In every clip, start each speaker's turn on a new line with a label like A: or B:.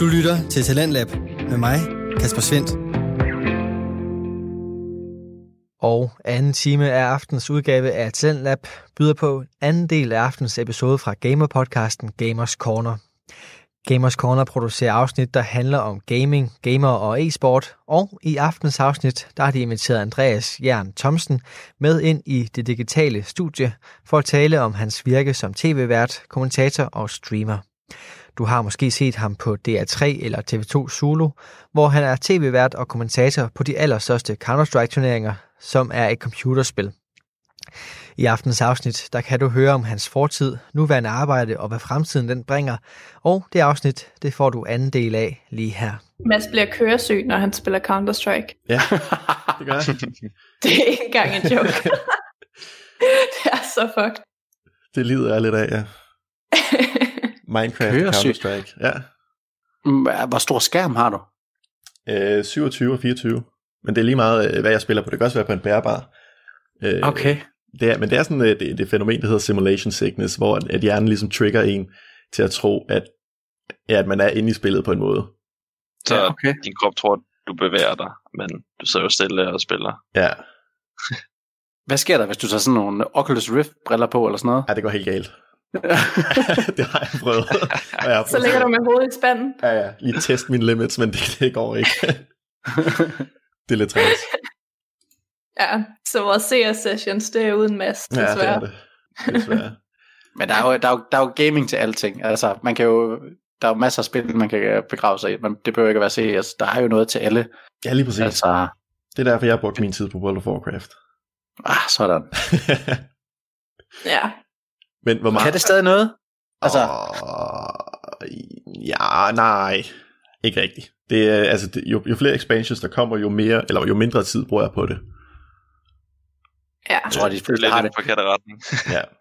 A: Du lytter til Talentlab med mig, Kasper Svendt.
B: Og anden time af aftens udgave af Talentlab byder på anden del af aftens episode fra Gamer-podcasten Gamers Corner. Gamers Corner producerer afsnit, der handler om gaming, gamer og e-sport, og i aftens afsnit, der har de inviteret Andreas Jern Thomsen med ind i det digitale studie for at tale om hans virke som tv-vært, kommentator og streamer. Du har måske set ham på DR3 eller TV2 Zulu, hvor han er tv-vært og kommentator på de allerstørste Counter-Strike-turneringer, som er et computerspil. I aftens afsnit, der kan du høre om hans fortid, nuværende arbejde og hvad fremtiden den bringer. Og det afsnit, det får du anden del af lige her.
C: Mads bliver køresyg, når han spiller Counter-Strike.
D: Ja, det gør jeg.
C: Det er ikke engang en joke. det er så fucked.
D: Det lider jeg lidt af, ja. Minecraft
E: Køresyg.
D: Counter-Strike. Ja.
E: Mm, Hvor stor skærm har du?
D: Øh, 27 og 24. Men det er lige meget, øh, hvad jeg spiller på. Det kan også være på en bærbar. Øh,
E: Okay.
D: Det er, men det er sådan øh, det, det fænomen, der hedder simulation sickness, hvor at, at hjernen ligesom trigger en til at tro, at, ja, at man er inde i spillet på en måde.
F: Så
E: Ja, okay.
F: din krop tror, at du bevæger dig, men du sidder jo stille og spiller.
D: Ja,
E: Hvad sker der, hvis du tager sådan nogle Oculus Rift briller på eller sådan noget?
D: ja det går helt galt. det har jeg prøvet. Og jeg har
C: Så ligger du med hovedet i spanden.
D: Ja, ja. Lige test mine limits, men det, det går ikke. det er lidt træls.
C: Ja, så vores CS-sessions, det er uden Mads,
D: Ja, det er
C: desværre.
D: det. Desværre.
E: Men der er, jo, der, er jo, der er jo gaming til alting. Altså, man kan jo, der er jo masser af spil, man kan begrave sig i, men det behøver ikke at være CS. Der er jo noget til alle.
D: Ja, lige præcis.
E: Altså,
D: Det er derfor, jeg har brugt min tid på World of Warcraft.
E: ah, sådan.
C: Ja,
D: men hvor meget...
E: Kan det stadig noget? Altså,
D: Åh, ja, nej. Ikke rigtigt. Det er, altså, det, jo, jo flere expansions der kommer, jo mere, eller jo mindre tid bruger jeg på det.
C: ja.
E: jeg tror, de
F: Det er lidt forkerte retning.
D: Ja.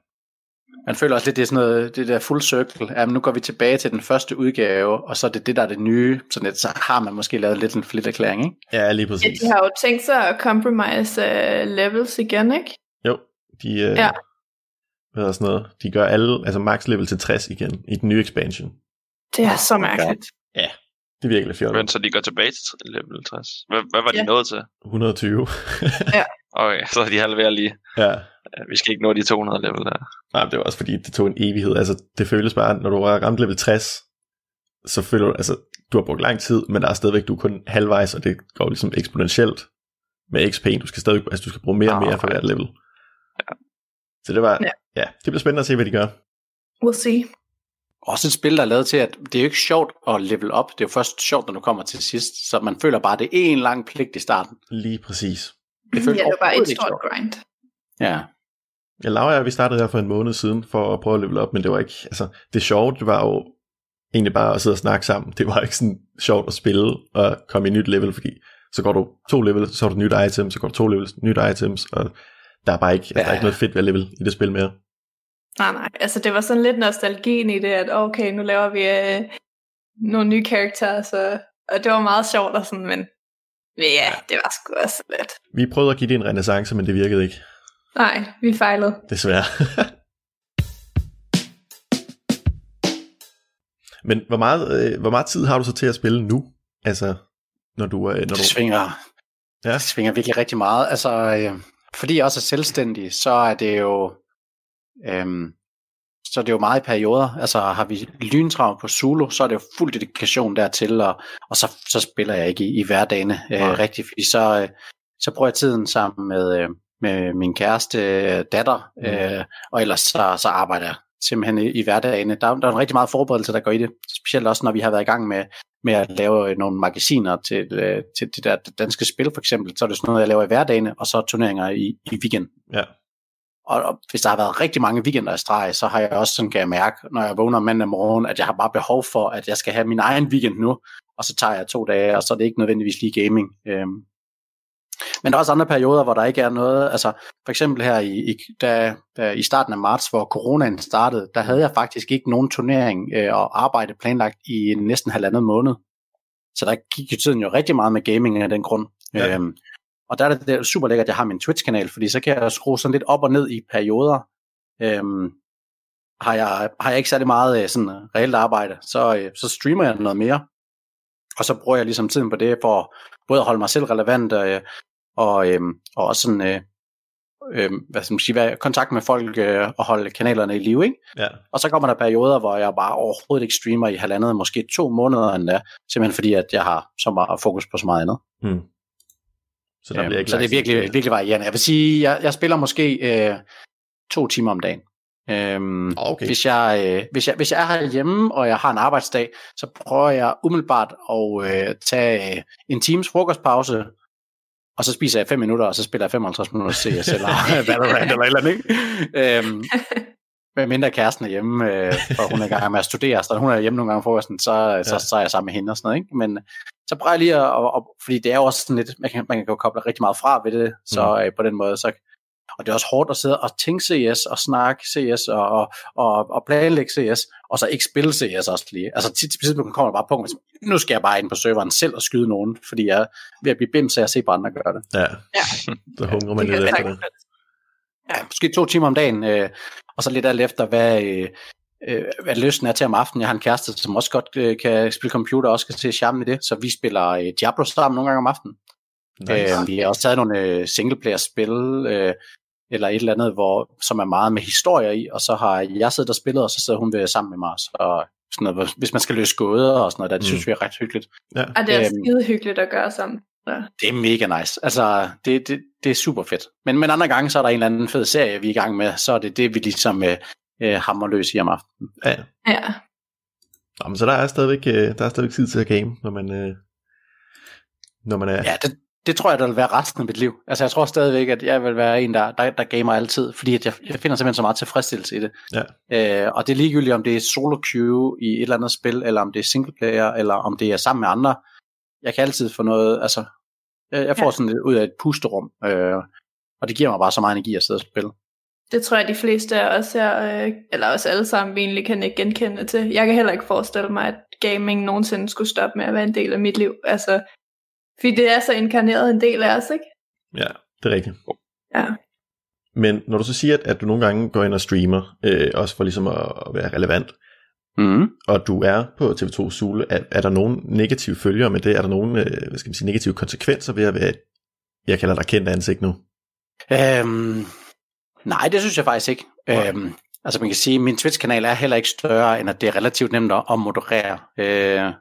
E: Man føler også lidt, det er sådan noget, det der full circle. Jamen, nu går vi tilbage til den første udgave, og så er det det, der er det nye. Sådan lidt, så har man måske lavet lidt en flit erklæring, ikke?
D: Ja, lige
C: Ja,
D: præcis.
C: de har jo tænkt sig at compromise uh, levels igen, ikke?
D: Jo, de, øh,
C: Ja.
D: Hvad hedder sådan noget, de gør alle, altså max level til 60 igen, i den nye expansion.
C: Det er så mærkeligt.
D: Det er virkelig fjollet.
F: Men så de går tilbage til level 60. Hvad, hvad var de
C: Ja.
F: nået til?
D: 120.
F: Okay, så er de halverer lige.
D: ja.
F: Ja, Vi skal ikke nå de 200 level der.
D: Nej, men det var også fordi, det tog en evighed. Altså, det føles bare, når du har ramt level 60, så føler du, altså, du har brugt lang tid, men der er stadigvæk, du er kun halvvejs, og det går ligesom eksponentielt med XP. Du skal stadig, altså, du skal bruge mere og mere for
F: Ah,
D: hvert level. Så det var,
C: Ja.
D: ja, det bliver spændende at se, hvad de gør.
C: We'll see.
E: Også et spil, der er lavet til, at det er jo ikke sjovt at level op. Det er jo først sjovt, når du kommer til sidst. Så man føler bare, at det er en lang pligt i starten.
D: Lige præcis.
E: Det
C: Ja,
E: føles
C: det var bare et stort
E: sjovt.
C: grind.
E: Ja.
D: Jeg Laura og jeg, vi startede her for en måned siden for at prøve at level op, men det var ikke, altså, det sjove, det var jo egentlig bare at sidde og snakke sammen. Det var ikke sådan sjovt at spille og komme i et nyt level, fordi så går du to levels, så har du nyt item, så går du to levels, nyt items, og der er bare ikke, ja. der er ikke noget fedt ved level i det spil mere.
C: Nej, nej. Altså, det var sådan lidt nostalgien i det, at okay, nu laver vi øh, nogle nye karakterer, så... Og det var meget sjovt og sådan, men... men ja, det var sgu også lidt.
D: Vi prøvede at give det en renaissance, men det virkede ikke,
C: Nej, vi fejlede.
D: desværre. men hvor meget, øh, hvor meget tid har du så til at spille nu? Altså, når du, øh, når
E: Det
D: du
E: svinger,
D: Ja.
E: det svinger virkelig rigtig meget. Altså, øh, fordi jeg også er selvstændig, så er det jo... Øhm, så er det jo meget i perioder. Altså har vi lyntrav på Zulu, så er det jo fuld dedikation dertil, og, og så, så spiller jeg ikke i, i hverdagene øh,
D: Nej.
E: rigtigt, fordi så, øh, så bruger jeg tiden sammen med, øh, med min kæreste øh, datter,
D: Mm.
E: øh, og ellers så, så arbejder jeg simpelthen i, i hverdagene. Der, der er en rigtig meget forberedelse, der går i det, specielt også når vi har været i gang med, med at lave øh, nogle magasiner til, øh, til det der danske spil for eksempel, så er det sådan noget, jeg laver i hverdagene, og så turneringer i, i weekend.
D: Ja.
E: Og, og hvis der har været rigtig mange weekender i streg, så har jeg også sådan, kan jeg mærke, når jeg vågner mandag morgen, at jeg har bare behov for, at jeg skal have min egen weekend nu, og så tager jeg to dage, og så er det ikke nødvendigvis lige gaming. Øhm. Men der er også andre perioder, hvor der ikke er noget, altså for eksempel her i, i, da, da, i starten af marts, hvor coronaen startede, der havde jeg faktisk ikke nogen turnering øh, og arbejde planlagt i næsten halvandet måned. Så der gik jo tiden jo rigtig meget med gaming af den grund.
D: Ja.
E: Øhm, og der er det, det er super lækkert, at jeg har min Twitch-kanal, fordi så kan jeg skrue sådan lidt op og ned i perioder. Øhm, har, jeg, har jeg ikke særlig meget øh, sådan reelt arbejde, så, øh, så streamer jeg noget mere. Og så bruger jeg ligesom tiden på det for både at holde mig selv relevant øh, og, øh, og også sådan, øh, øh, hvad skal man sige, være kontakt med folk øh, og holde kanalerne i live. Ikke?
D: Ja.
E: Og så kommer der perioder, hvor jeg bare overhovedet ikke streamer i halvandet, måske to måneder endda, simpelthen fordi, at jeg har så meget fokus på så meget andet.
D: Hmm. Så, der
E: Øhm,
D: bliver ikke
E: så det er virkelig, virkelig varierende. Jeg vil sige, jeg, jeg spiller måske øh, to timer om dagen. Øhm,
D: Okay.
E: hvis, jeg, øh, hvis, jeg, hvis jeg er herhjemme, og jeg har en arbejdsdag, så prøver jeg umiddelbart at øh, tage øh, en times frokostpause, og så spiser jeg 5 minutter, og så spiller jeg 55 minutter CS eller Valorant eller eller andet. Ikke? Øhm, med mindre kæresten er hjemme, øh, for hun er i gang med at studere, så hun er hjemme nogle gange for frokosten, så, ja. så, så er jeg sammen med hende og sådan noget. Ikke? Men så prøver jeg lige at, at, at, fordi det er jo også sådan lidt, man kan, man kan jo koble rigtig meget fra ved det, så
D: Mm.
E: øh, på den måde, så og det er også hårdt at sidde og tænke CS og snakke CS og, og, og, og planlægge CS, og så ikke spille CS også lige. Altså tit til tidspunkt kommer der bare på, at nu skal jeg bare ind på serveren selv og skyde nogen, fordi jeg er ved at blive bims, så jeg ser på andre gøre det.
D: Ja,
C: Ja.
D: så hungrer man
C: Det
D: lidt efter det.
E: Ja, måske to timer om dagen, øh, og så lidt alt efter, hvad, øh, øh, hvad lysten er til om aftenen. Jeg har en kæreste, som også godt øh, kan spille computer, og også kan se charmen i det, så vi spiller øh, Diablo sammen nogle gange om aftenen.
D: Nice.
E: Øh, vi har også taget nogle øh, singleplayer-spil, øh, eller et eller andet, hvor, som er meget med historier i, og så har jeg siddet og spillet, og så sidder hun ved sammen med mig, og sådan noget, hvor- hvis man skal løse gåder og sådan noget, der, det
D: Mm.
E: synes vi er ret hyggeligt.
D: Ja.
C: Og det er
E: Øhm.
C: skide hyggeligt at gøre sammen. Så.
E: Det er mega nice. Altså, det, det, det er super fedt. Men, men andre gange, så er der en eller anden fed serie, vi er i gang med, så er det det, vi ligesom øh, øh, hammer løs i om aftenen.
D: Ja.
C: Ja.
D: Nå, men så der er stadigvæk, øh, der er stadigvæk tid til at game, når man, øh, når man er...
E: Ja, det, det tror jeg, der vil være resten af mit liv. Altså, jeg tror stadigvæk, at jeg vil være en, der, der, der gamer altid, fordi at jeg, jeg finder simpelthen så meget tilfredsstillelse i det.
D: Ja.
E: Øh, og det er ligegyldigt, om det er solo queue i et eller andet spil, eller om det er single player, eller om det er sammen med andre. Jeg kan altid få noget, altså, jeg, jeg får
C: Ja.
E: sådan lidt ud af et pusterum, øh, og det giver mig bare så meget energi at sidde og spille.
C: Det tror jeg, de fleste af os her, øh, eller os alle sammen, vi egentlig kan ikke genkende til. Jeg kan heller ikke forestille mig, at gaming nogensinde skulle stoppe med at være en del af mit liv. Altså, fordi det er så inkarneret en del af os, ikke?
D: Ja, det er rigtigt.
C: Ja.
D: Men når du så siger, at, at du nogle gange går ind og streamer, øh, også for ligesom at, at være relevant,
E: Mm.
D: og du er på TV2 Zule, er, er der nogen negative følger med det? Er der nogen øh, hvad skal man sige, negative konsekvenser ved at være, jeg kalder dig kendt ansigt nu?
E: Øhm, nej, det synes jeg faktisk ikke.
D: Nej.
E: Øhm, altså man kan sige, at min Twitch-kanal er heller ikke større, end at det er relativt nemt at at moderere. Øh,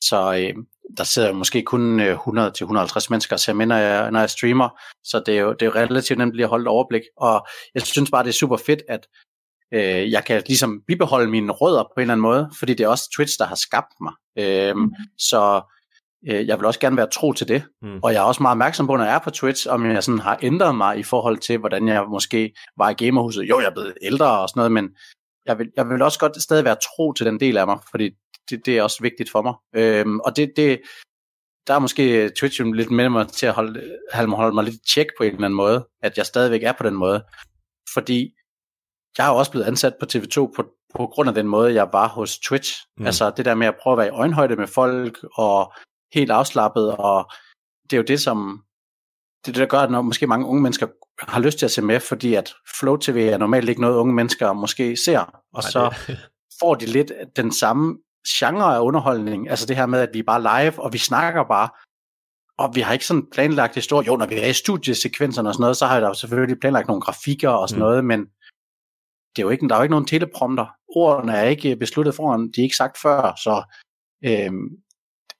E: så øh, der sidder måske kun øh, 100-150 mennesker og ser med, når jeg, når jeg streamer. Så det er, jo, det er jo relativt nemt lige at holde et overblik. Og jeg synes bare, det er super fedt, at øh, jeg kan ligesom bibeholde mine rødder på en eller anden måde, fordi det er også Twitch, der har skabt mig. Øh,
C: Mhm.
E: Så øh, jeg vil også gerne være tro til det.
D: Mm.
E: Og jeg er også meget opmærksom på, når jeg er på Twitch, om jeg sådan har ændret mig i forhold til, hvordan jeg måske var i gamerhuset. Jo, jeg er blevet ældre og sådan noget, men jeg vil, jeg vil også godt stadig være tro til den del af mig, fordi det, det er også vigtigt for mig. Øhm, og det, det, der er måske Twitch lidt med mig til at holde, holde, mig- lidt tjek på en eller anden måde, at jeg stadigvæk er på den måde. Fordi jeg er jo også blevet ansat på TV2 på, på grund af den måde, jeg var hos Twitch.
D: Mm.
E: Altså det der med at prøve at være i øjenhøjde med folk, og helt afslappet, og det er jo det, som det, er der gør, at når måske mange unge mennesker har lyst til at se med, fordi at Flow TV er normalt ikke noget, unge mennesker måske ser, og
D: Nej,
E: så
D: det-
E: får de lidt den samme genre af underholdning, altså det her med, at vi er bare live, og vi snakker bare, og vi har ikke sådan planlagt historie. Jo, når vi er i studiesekvenserne og sådan noget, så har jeg da selvfølgelig planlagt nogle grafikker og sådan
D: Mm.
E: noget, men det er jo ikke, der er jo ikke nogen teleprompter. Ordene er ikke besluttet foran, de er ikke sagt før, så øhm,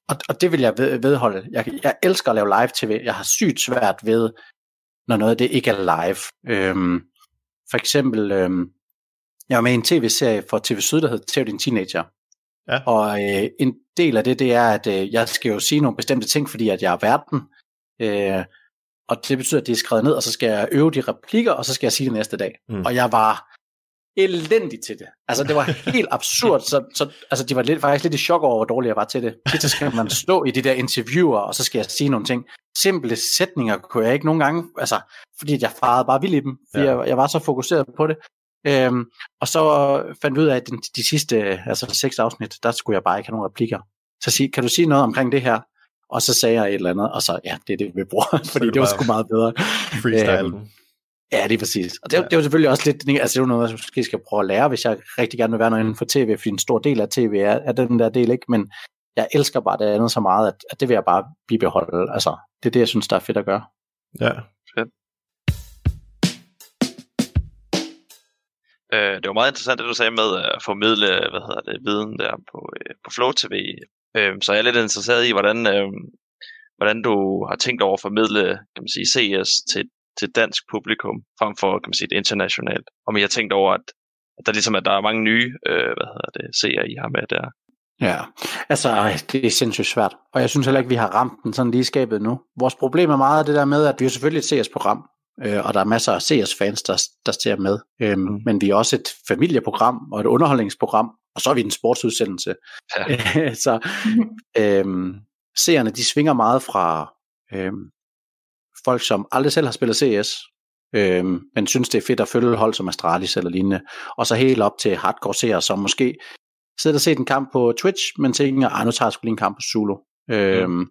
E: og, og det vil jeg ved, vedholde. Jeg, jeg elsker at lave live tv. Jeg har sygt svært ved, når noget af det ikke er live. Øhm, for eksempel, øhm, jeg var med i en tv-serie for TV Syd, der hedder Tæv din teenager.
D: Ja.
E: Og øh, en del af det, det er, at øh, jeg skal jo sige nogle bestemte ting, fordi at jeg er verden. Øh, og det betyder, at det er skrevet ned, og så skal jeg øve de replikker, og så skal jeg sige det næste dag.
D: Mm.
E: Og jeg var elendig til det. Altså, det var helt absurd. Så, så, altså, de var lidt, faktisk lidt i chok over, hvor dårlig jeg var til det. Så skal man stå i de der interviewer, og så skal jeg sige nogle ting. Simple sætninger kunne jeg ikke nogen gange, altså, fordi jeg farede bare vild i dem, fordi
D: ja.
E: jeg, jeg var så fokuseret på det. Øhm, og så fandt vi ud af, at de, de sidste altså seks afsnit, der skulle jeg bare ikke have nogen replikker. Så sig, kan du sige noget omkring det her? Og så sagde jeg et eller andet, og så, ja, det er det, vi bruger, fordi
D: det
E: det var sgu meget bedre.
D: Freestyle.
E: Øhm, Ja, det er præcis. Og det,
D: Ja.
E: det er jo selvfølgelig også lidt, altså det er jo noget, jeg måske skal prøve at lære, hvis jeg rigtig gerne vil være noget inden for tv, fordi en stor del af tv er, er den der del, ikke? Men jeg elsker bare det andet så meget, at, at det vil jeg bare bibeholde. Altså, det er det, jeg synes, der er fedt at gøre.
D: Ja,
F: Øh, det var meget interessant, det du sagde med øh, at formidle hvad hedder det, viden der på, øh, på Flow TV. Øh, så jeg er lidt interesseret i, hvordan, øh, hvordan du har tænkt over at formidle kan man sige, CS til, til dansk publikum, frem for kan man sige, det internationalt. Om I har tænkt over, at, at der ligesom at der er mange nye øh, hvad hedder det, seere, I har med der.
E: Ja, altså det er sindssygt svært. Og jeg synes heller ikke, vi har ramt den sådan lige skabet nu. Vores problem er meget det der med, at vi jo selvfølgelig et CS-program, øh, og der er masser af CS-fans, der, der ser med. Øhm, mm. Men vi er også et familieprogram og et underholdningsprogram, og så er vi en sportsudsendelse. Ja. så øhm, seerne, de svinger meget fra øhm, folk, som aldrig selv har spillet CS, øhm, men synes, det er fedt at følge hold som Astralis eller lignende, og så helt op til hardcore seere, som måske sidder og set en kamp på Twitch, men tænker, ah, nu tager jeg sgu lige en kamp på Zulu. Øhm, mm.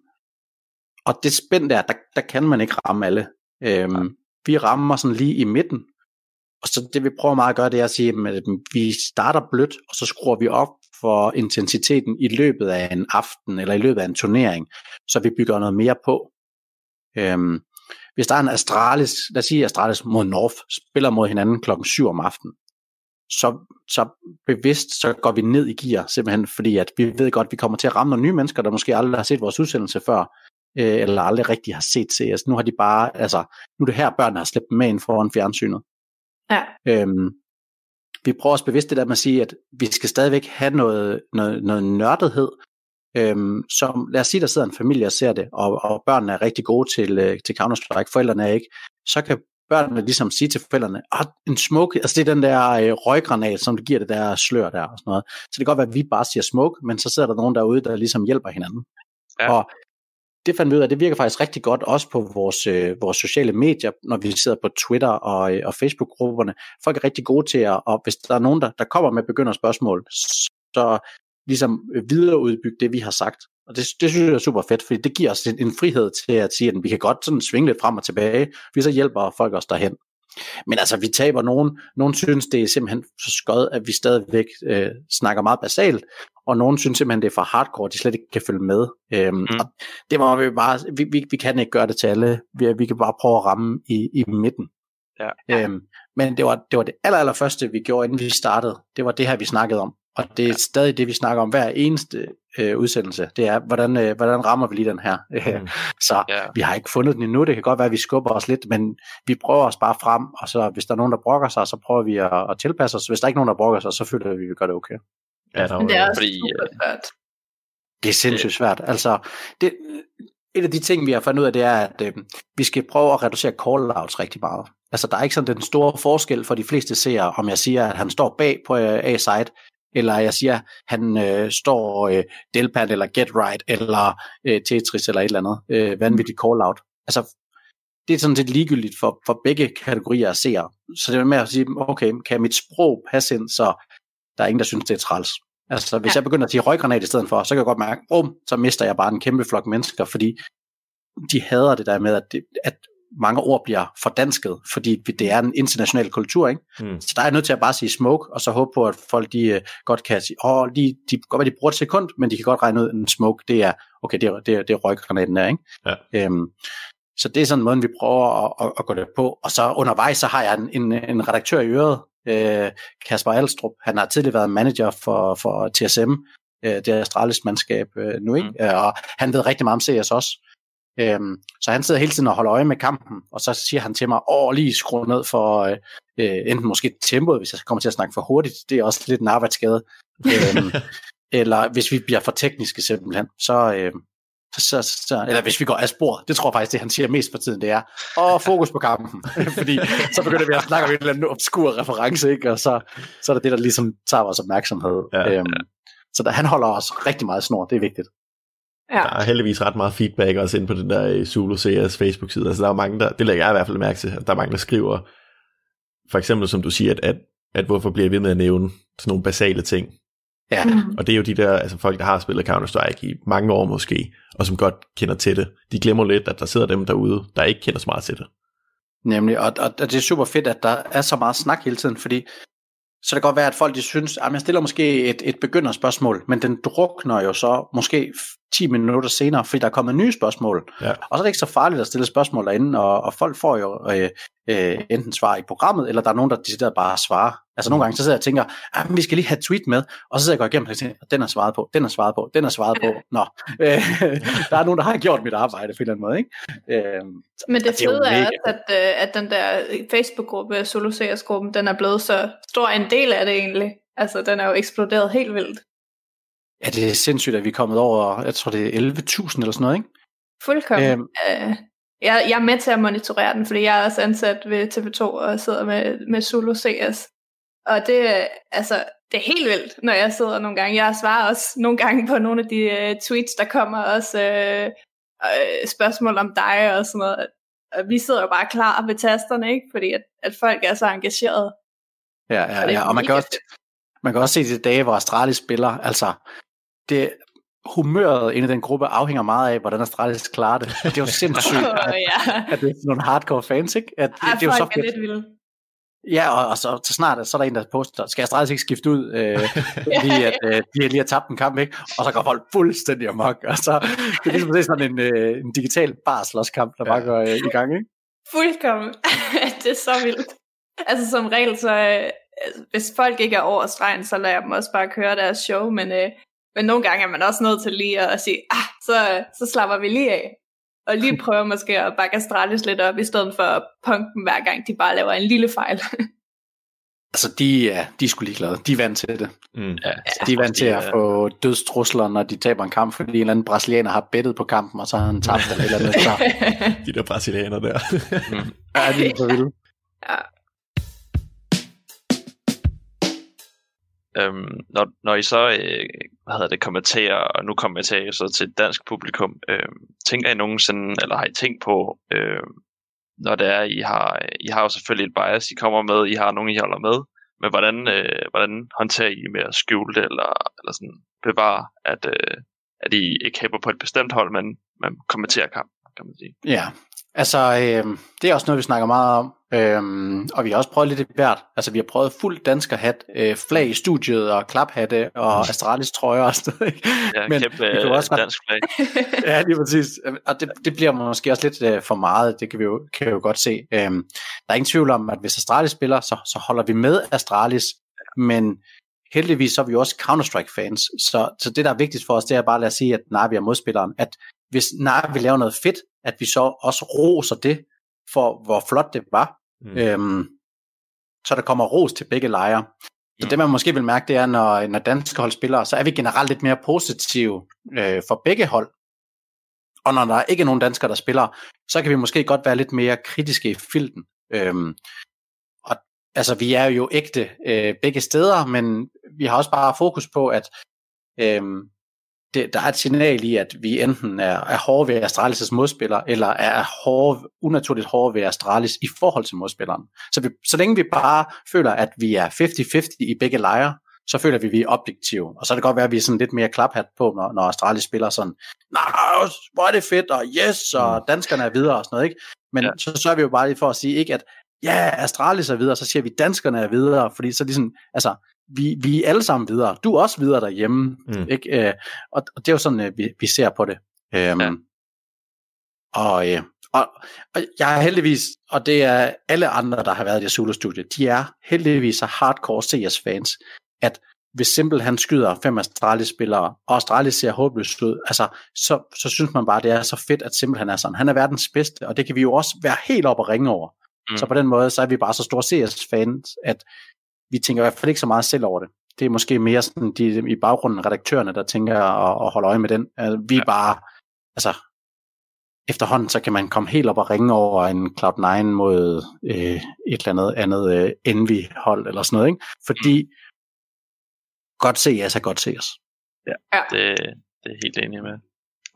E: Og det spænd der, der, der kan man ikke ramme alle. Øhm, vi rammer sådan lige i midten. Og så det vi prøver meget at gøre, det er at sige, at øh, vi starter blødt, og så skruer vi op for intensiteten i løbet af en aften, eller i løbet af en turnering, så vi bygger noget mere på. Øhm, hvis der er en Astralis, lad os sige Astralis mod North, spiller mod hinanden klokken 7 om aftenen, så, så bevidst så går vi ned i gear, simpelthen fordi at vi ved godt, at vi kommer til at ramme nogle nye mennesker, der måske aldrig har set vores udsendelse før, øh, eller aldrig rigtig har set CS. Nu har de bare, altså, nu er det her, børnene har slæbt dem med ind foran fjernsynet.
C: Ja.
E: Øhm, vi prøver også bevidst det der med at sige, at vi skal stadigvæk have noget, noget, noget nørdethed, øhm, som, lad os sige, der sidder en familie og ser det, og, og børnene er rigtig gode til, øh, til Counter-Strike, forældrene er ikke, så kan børnene ligesom sige til forældrene, ah, en smoke, altså det er den der øh, røggranat, som giver det der slør der og sådan noget. Så det kan godt være, at vi bare siger smoke, men så sidder der nogen derude, der ligesom hjælper hinanden. Ja. Og det fandt vi ud af, det virker faktisk rigtig godt også på vores, øh, vores sociale medier, når vi sidder på Twitter og, øh, og Facebook-grupperne. Folk er rigtig gode til at, og hvis der er nogen, der, der kommer med begynder spørgsmål, så ligesom videreudbygge det, vi har sagt. Og det, det synes jeg er super fedt, fordi det giver os en, en frihed til at sige, at vi kan godt sådan svinge lidt frem og tilbage, vi så hjælper folk os derhen. Men altså, vi taber nogen. Nogen synes, det er simpelthen så skød, at vi stadigvæk øh, snakker meget basalt, og nogen synes simpelthen, det er for hardcore, de slet ikke kan følge med. Øhm, mm. og det må vi bare, vi, vi, vi kan ikke gøre det til alle. Vi, vi kan bare prøve at ramme i, i midten.
F: Ja.
E: Øhm, men det var, det var det aller, aller første, vi gjorde, inden vi startede. Det var det her, vi snakkede om. Og det er stadig det, vi snakker om hver eneste øh, udsendelse. Det er, hvordan, øh, hvordan rammer vi lige den her? Mm. så ja. vi har ikke fundet den endnu. Det kan godt være, at vi skubber os lidt, men vi prøver os bare frem. Og så hvis der er nogen, der brokker sig, så prøver vi at, at tilpasse os. Hvis der ikke er nogen, der brokker sig, så føler vi, at vi gør det okay.
C: Ja, der men det er også fordi, super
E: øh, svært. Det er sindssygt svært. Altså, det, et af de ting, vi har fundet ud af, det er, at øh, vi skal prøve at reducere call-outs rigtig meget. Altså, der er ikke sådan den store forskel for de fleste seere, om jeg siger, at han står bag på øh, A-side, eller jeg siger, han øh, står øh, Delpad eller Get Right, eller øh, Tetris, eller et eller andet øh, vanvittigt call-out. Altså, det er sådan set ligegyldigt for, for begge kategorier af seere. Så det er med at sige, okay, kan mit sprog passe ind, så der er ingen, der synes, det er træls. Altså, hvis ja. jeg begynder at sige røggranat i stedet for, så kan jeg godt mærke, oh, så mister jeg bare en kæmpe flok mennesker, fordi de hader det der med, at, det, at mange ord bliver fordansket, fordi det er en international kultur, ikke? Mm. Så der er nødt til at bare sige smoke, og så håbe på, at folk de uh, godt kan sige, åh, oh, de, de godt være, de bruger et sekund, men de kan godt regne ud, en smoke, det er, okay, det er, det er, det er røggranaten der, ikke? Ja. Øhm, så det er sådan en måde, vi prøver at, at, at gå det på. Og så undervejs, så har jeg en, en, en redaktør i øret, øh, Kasper Alstrup. Han har tidligere været manager for, for TSM, øh, det er Astralis mandskab øh, nu, ikke? Mm. Øh, og han ved rigtig meget om CS også. Øhm, så han sidder hele tiden og holder øje med kampen, og så siger han til mig, åh, lige skru ned for øh, øh, enten måske tempoet, hvis jeg kommer til at snakke for hurtigt, det er også lidt en arbejdsskade. øhm, eller hvis vi bliver for tekniske simpelthen, så, øh, så, så, eller hvis vi går af spor, det tror jeg faktisk, det han siger mest for tiden, det er, og fokus på kampen, fordi så begynder vi at snakke om en eller anden obskur reference, ikke? og så, så er det det, der ligesom tager vores opmærksomhed. Ja, øhm, ja. Så der, han holder os rigtig meget snor, det er vigtigt.
D: Ja. Der er heldigvis ret meget feedback også ind på den der øh, Zulu CS Facebook-side. Altså der er mange, der, det lægger jeg i hvert fald mærke til, at der er mange, der skriver, for eksempel som du siger, at, at, at hvorfor bliver vi ved med at nævne sådan nogle basale ting.
E: Ja.
D: Mm. Og det er jo de der, altså folk, der har spillet Counter-Strike i mange år måske, og som godt kender til det. De glemmer lidt, at der sidder dem derude, der ikke kender så meget til det.
E: Nemlig, og, og, og det er super fedt, at der er så meget snak hele tiden, fordi så det kan godt være, at folk de synes, at jeg stiller måske et, et begynderspørgsmål, men den drukner jo så måske 10 minutter senere, fordi der er kommet nye spørgsmål.
D: Ja.
E: Og så er det ikke så farligt at stille spørgsmål derinde, og, og folk får jo øh, øh, enten svar i programmet, eller der er nogen, der decideret bare svarer. Altså nogle gange, så sidder jeg og tænker, ah, vi skal lige have et tweet med, og så sidder jeg og går igennem og tænker, den er svaret på, den er svaret på, den er svaret på. Nå, øh, der er nogen, der har gjort mit arbejde på en eller anden måde. Ikke? Øh,
C: Men det
E: er
C: fede er,
E: mega.
C: også, at, øh, at den der Facebook-gruppe, Solo gruppen den er blevet så stor en del af det egentlig. Altså, den er jo eksploderet helt vildt.
E: Ja, det er sindssygt, at vi er kommet over, jeg tror det er 11.000 eller sådan noget, ikke?
C: Fuldkommen.
E: Øhm.
C: Øh, jeg, jeg er med til at monitorere den, fordi jeg er også ansat ved TV2 og sidder med, med Solo CS. Og det, er- altså, det er helt vildt, når jeg sidder nogle gange. Jeg svarer også nogle gange på nogle af de uh, tweets, der kommer også uh, uh, spørgsmål om dig og sådan noget. Og vi sidder jo bare klar ved tasterne, ikke? Fordi at, at folk er så engagerede.
E: Ja, ja, ja. og man kan, også, man kan også se de dage, hvor Astralis spiller, altså, det, humøret inde i den gruppe afhænger meget af, hvordan Astralis klarer det. Det er jo sindssygt, at,
C: ja.
E: at det er sådan nogle hardcore fans, ikke? At,
C: Ej,
E: det, det er jo så
C: er
E: fedt.
C: lidt vilde.
E: Ja, og, og så, så snart så er der en, der poster, skal Astralis ikke skifte ud, øh, fordi at, øh, de lige har tabt en kamp, ikke? Og så går folk fuldstændig amok. Og så, det er ligesom at se sådan en, øh, en digital barslåskamp, der bare går øh, i gang, ikke?
C: Fuldkommen. det er så vildt. Altså som regel, så øh, hvis folk ikke er over stregen, så lader jeg dem også bare køre deres show, men, øh, men nogle gange er man også nødt til lige at sige, ah, så, så slapper vi lige af. Og lige prøver måske at bakke Astralis lidt op, i stedet for at punke dem hver gang, de bare laver en lille fejl.
E: Altså, de, ja, de er sgu ligeglade. De er vant til det.
D: Mm.
F: Ja,
E: De er vant til at få dødstrusler, når de taber en kamp, fordi en eller anden brasilianer har bettet på kampen, og så har han tabt eller et eller andet. Så
D: De der brasilianer der.
E: er de så vilde.
C: ja.
F: Øhm, når, når I så øh, hvad hedder det, kommentere, og nu kommenterer til så til et dansk publikum, øh, tænker I nogensinde, eller har I tænkt på, øh, når det er, I har, I har jo selvfølgelig et bias, I kommer med, I har nogen, I holder med, men hvordan, øh, hvordan håndterer I med at skjule det, eller, eller sådan bevare, at, øh, at I ikke hæber på et bestemt hold, men man kommenterer kampen, kan man sige.
E: Ja, altså øh, det er også noget, vi snakker meget om. Øhm, og vi har også prøvet lidt i hvert. Altså vi har prøvet fuld danskerhat, øh, flag i studiet og klaphatte og Astralis trøjer og sådan noget. ikke?
F: Ja,
E: Men
F: kæmpe
E: vi
F: øh,
E: også godt-
F: dansk flag.
E: ja, lige præcis. Og det, det bliver måske også lidt øh, for meget, det kan vi jo, kan vi jo godt se. Øhm, der er ingen tvivl om, at hvis Astralis spiller, så, så holder vi med Astralis, men heldigvis så er vi jo også Counter-Strike-fans, så, så det, der er vigtigt for os, det er bare at lade sige, at Navi er modspilleren, at hvis Navi laver noget fedt, at vi så også roser det, for hvor flot det var,
D: Mm.
E: øhm, så der kommer ros til begge lejre. Så det man måske vil mærke, det er, når, når danske hold spiller, så er vi generelt lidt mere positive øh, for begge hold. Og når der ikke er nogen danskere, der spiller, så kan vi måske godt være lidt mere kritiske i filten. Øhm, og altså, vi er jo ægte øh, begge steder, men vi har også bare fokus på, at øhm, det, der er et signal i, at vi enten er, er hårde ved Astralis' modspiller, eller er hårde, unaturligt hårde ved Astralis i forhold til modspilleren. Så, vi, så længe vi bare føler, at vi er 50-50 i begge lejre, så føler vi, at vi er objektive. Og så kan det godt være, at vi er sådan lidt mere klaphat på, når, når Astralis spiller sådan, nej, hvor er det fedt, og yes, og danskerne er videre og sådan noget, ikke? Men
F: Ja.
E: ja. så sørger vi jo bare lige for at sige, ikke at, ja, Astralis er videre, så siger vi, danskerne er videre, fordi så ligesom, altså, vi, vi er alle sammen videre. Du er også videre derhjemme,
D: Mm.
E: ikke? Øh, og, og det er jo sådan, øh, vi, vi ser på det. Øhm,
F: Ja.
E: og, øh, og, og jeg er heldigvis, og det er alle andre, der har været i det solo-studie, de er heldigvis så hardcore CS-fans, at hvis Simple han skyder fem Astralis-spillere, og Astralis ser håbløst ud, altså, så, så synes man bare, det er så fedt, at Simple han er sådan. Han er verdens bedste, og det kan vi jo også være helt op og ringe over.
F: Mm.
E: Så på den måde, så er vi bare så store CS-fans, at vi tænker i hvert fald ikke så meget selv over det. Det er måske mere sådan de, i baggrunden redaktørerne, der tænker at, at holde øje med den. Altså, vi er bare, altså, efterhånden, så kan man komme helt op og ringe over en Cloud9 mod øh, et eller andet andet øh, Envy-hold eller sådan noget, ikke? Fordi godt CS er godt CS.
F: Det, det er helt enig med.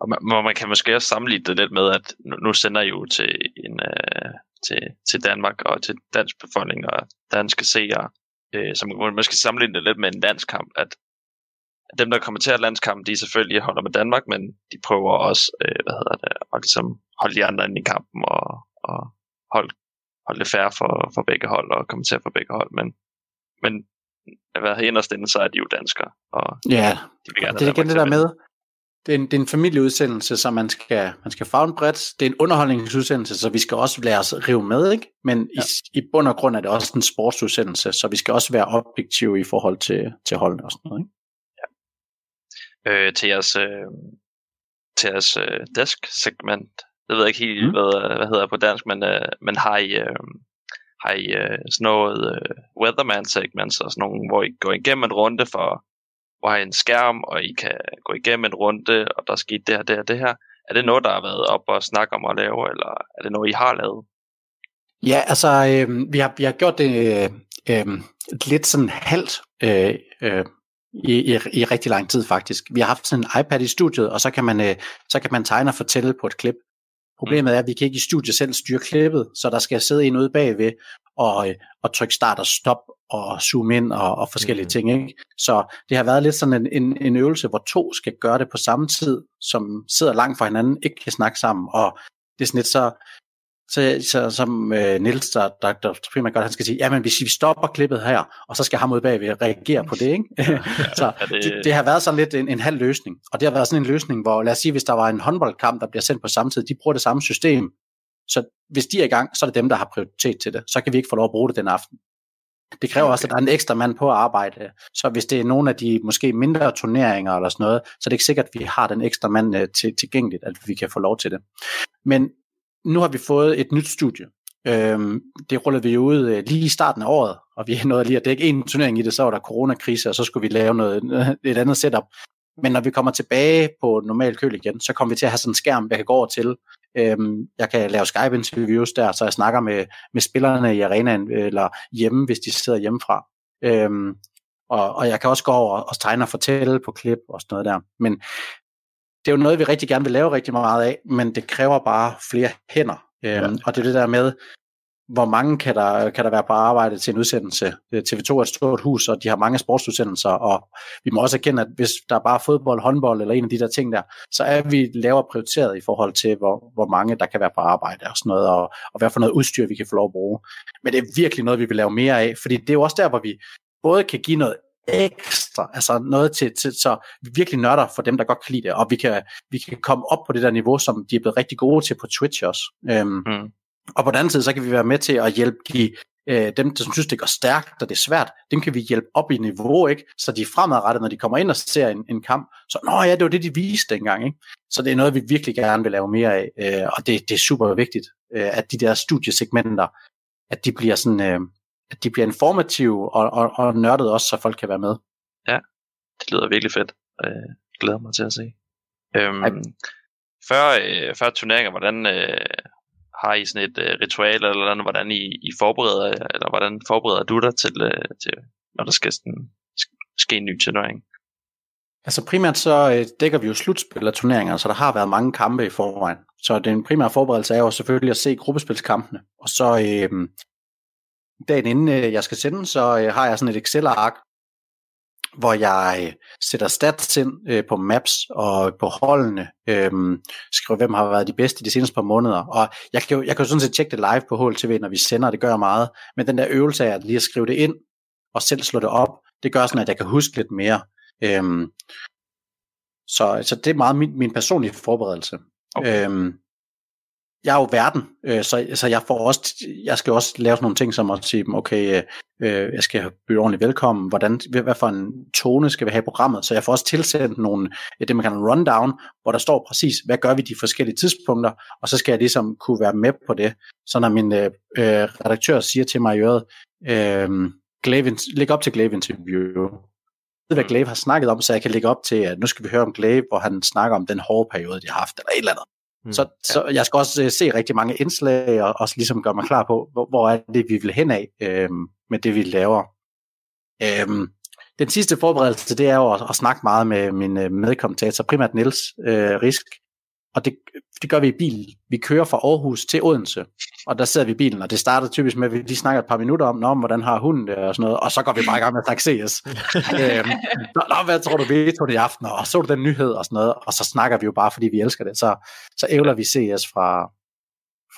F: Og man, man man kan måske også sammenligne det lidt med, at nu, nu sender I jo til, en, øh, til, til Danmark og til dansk befolkning og danske seere, øh, så man måske sammenligne det lidt med en landskamp, at dem, der kommenterer landskampen, de selvfølgelig holder med Danmark, men de prøver også, øh, hvad hedder det, at ligesom holde de andre ind i kampen og, og holde, holde det fair for, for begge hold og kommentere for begge hold. Men, men hvad inderst inde, så er de jo danskere. Og
E: Ja,
F: de vil gerne
E: det er igen det der med, det er, en, det er en familieudsendelse, så man skal, man skal fagne bredt. Det er en underholdningsudsendelse, så vi skal også lade os rive med, ikke? Men ja. i, i bund og grund er det også en sportsudsendelse, så vi skal også være objektive i forhold til, til holdene og sådan noget, ikke?
F: øh, til jeres, øh, til jeres øh, desk-segment. Jeg ved ikke helt,
E: mm.
F: hvad, hvad hedder på dansk, men, øh, men har I, øh, har I øh, sådan noget øh, weatherman-segments og sådan nogle, hvor I går igennem en runde for, hvor har I en skærm, og I kan gå igennem en runde, og der skete det her, det her, det her. Er det noget, der har været op og snakke om at lave, eller er det noget, I har lavet?
E: Ja, altså, øh, vi, har, vi har gjort det øh, øh, lidt sådan halvt øh, øh, i, i, i rigtig lang tid faktisk. Vi har haft sådan en iPad i studiet, og så kan man, øh, så kan man tegne og fortælle på et klip. Problemet er, at vi kan ikke i studiet selv styre klippet, så der skal sidde en ude bagved og, øh, og trykke start og stop og zoome ind og, og forskellige
D: Mhm.
E: ting. Ikke? Så det har været lidt sådan en, en, en øvelse, hvor to skal gøre det på samme tid, som sidder langt fra hinanden, ikke kan snakke sammen. Og det er sådan lidt så, så, så som øh, Niels, der, der, der primært godt, han skal sige, jamen hvis vi stopper klippet her, og så skal ham ud bagved reagere på det, ikke? så
F: Er det-
E: det, det har været sådan lidt en, en halv løsning. Og det har været sådan en løsning, hvor lad os sige, hvis der var en håndboldkamp, der bliver sendt på samme tid, de bruger det samme system, så hvis de er i gang, så er det dem, der har prioritet til det. Så kan vi ikke få lov at bruge det den aften. Det kræver okay. også, at der er en ekstra mand på at arbejde. Så hvis det er nogle af de måske mindre turneringer eller sådan noget, så er det ikke sikkert, at vi har den ekstra mand øh, til, tilgængeligt, at vi kan få lov til det. Men nu har vi fået et nyt studie. Øhm, det rullede vi ud øh, lige i starten af året, og vi nåede lige at dække en turnering i det, så var der coronakrise, og så skulle vi lave noget, et andet setup. Men når vi kommer tilbage på normal køl igen, så kommer vi til at have sådan en skærm, jeg kan gå over til. Øhm, jeg kan lave Skype-interviews der, så jeg snakker med, med spillerne i arenaen, øh, eller hjemme, hvis de sidder hjemmefra. Øhm, og, og jeg kan også gå over og tegne og fortælle på klip og sådan noget der. Men det er jo noget, vi rigtig gerne vil lave rigtig meget af, men det kræver bare flere hænder. Øhm, ja. Og det er det der med, hvor mange kan der, kan der være på arbejde til en udsendelse. Øh, TV2 er et stort hus, og de har mange sportsudsendelser, og vi må også erkende, at hvis der er bare fodbold, håndbold eller en af de der ting der, så er vi lavere prioriteret i forhold til, hvor, hvor mange der kan være på arbejde og sådan noget, og, og hvad for noget udstyr vi kan få lov at bruge. Men det er virkelig noget, vi vil lave mere af, fordi det er jo også der, hvor vi både kan give noget ekstra, altså noget til, til så vi virkelig nørder for dem, der godt kan lide det, og vi kan, vi kan komme op på det der niveau, som de er blevet rigtig gode til på Twitch også. Øhm,
F: Mm.
E: og på den anden side, så kan vi være med til at hjælpe de, øh, dem, der synes, det går stærkt, og det er svært, dem kan vi hjælpe op i niveau, ikke? så de er fremadrettet, når de kommer ind og ser en, en kamp, så nå ja, det var det, de viste dengang. Ikke? Så det er noget, vi virkelig gerne vil lave mere af, øh, og det, det er super vigtigt, øh, at de der studiesegmenter, at de bliver sådan, øh, at de bliver informative og, og, og nørdet også, så folk kan være med.
F: Det lyder virkelig fedt. Øh, glæder mig til at se. Øhm, før, øh, før turneringer, hvordan øh, har I sådan et øh, ritual, eller noget, hvordan I, I forbereder, eller hvordan forbereder du dig til, øh, til når der skal sådan, sk- ske en ny turnering?
E: Altså primært så øh, dækker vi jo slutspil af turneringer, så der har været mange kampe i forvejen. Så den primære forberedelse er jo selvfølgelig at se gruppespilskampene. Og så øh, dagen inden øh, jeg skal sende, så øh, har jeg sådan et Excel-ark, hvor jeg øh, sætter stats ind øh, på maps og på holdene, øh, skriver, hvem har været de bedste de seneste par måneder. Og jeg kan jo, jeg kan jo sådan set tjekke det live på HLTV, når vi sender, det gør jeg meget. Men den der øvelse af at lige at skrive det ind, og selv slå det op, det gør sådan, at jeg kan huske lidt mere. Øhm, så, så det er meget min, min personlige forberedelse.
F: Okay.
E: Øhm, jeg er jo verden, øh, så, så jeg får også, jeg skal også lave sådan nogle ting som at sige, dem, okay, øh, jeg skal byde ordentligt velkommen, hvordan, hvad for en tone skal vi have i programmet, så jeg får også tilsendt nogle, det man kalder en rundown, hvor der står præcis, hvad gør vi de forskellige tidspunkter, og så skal jeg ligesom kunne være med på det, så når min øh, øh, redaktør siger til mig i øret, øh, Glaive, læg op til Glaive interview, ved, hvad Glaive har snakket om, så jeg kan lægge op til, at nu skal vi høre om Glaive, hvor han snakker om den hårde periode, de har haft, eller et eller andet. Mm, så, så jeg skal også uh, se rigtig mange indslag, og også ligesom gøre mig klar på, hvor, hvor er det, vi vil hen af øhm, med det, vi laver. Øhm, den sidste forberedelse, det er jo at, at snakke meget med min uh, medkommentator, primært Niels uh, Risk, og det, det gør vi i bilen. Vi kører fra Aarhus til Odense, og der sidder vi i bilen, og det starter typisk med, at vi lige snakker et par minutter om, om hvordan har hunden det, og sådan noget, og så går vi bare i gang med at CS. øhm, nå, hvad tror du, vi tog det i aften, og så du den nyhed, og sådan noget, og så snakker vi jo bare, fordi vi elsker det. Så, så ævler vi CS fra,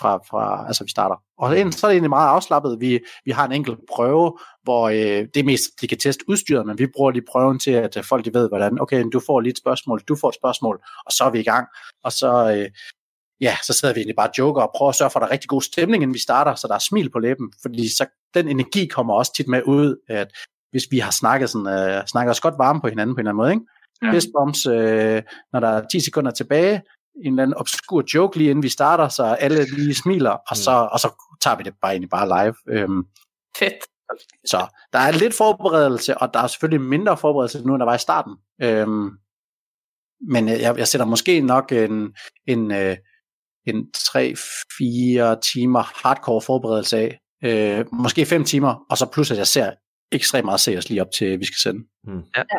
E: fra, fra altså vi starter. Og så er det egentlig meget afslappet. Vi, vi har en enkelt prøve, hvor øh, det er mest, de kan teste udstyret, men vi bruger lige prøven til, at folk de ved, hvordan, okay, du får lige et spørgsmål, du får et spørgsmål, og så er vi i gang. Og så, øh, ja, så sidder vi egentlig bare og joker og prøver at sørge for, at der er rigtig god stemning, inden vi starter, så der er smil på læben, fordi så den energi kommer også tit med ud, at hvis vi har snakket, sådan, øh, snakket os godt varme på hinanden på en eller anden måde, ikke? Ja. Fist bumps, øh, når der er 10 sekunder tilbage, en eller anden obskur joke lige inden vi starter, så alle lige smiler, og mm. så, og så tager vi det bare egentlig bare live. Øhm,
C: Fedt.
E: Så der er lidt forberedelse, og der er selvfølgelig mindre forberedelse nu, end der var i starten. Øhm, men jeg, jeg sætter måske nok en, en, øh, en 3-4 timer hardcore forberedelse af. Øh, måske 5 timer, og så plus at jeg ser ekstremt meget seriøst lige op til, vi skal sende.
F: Mm. Ja. ja.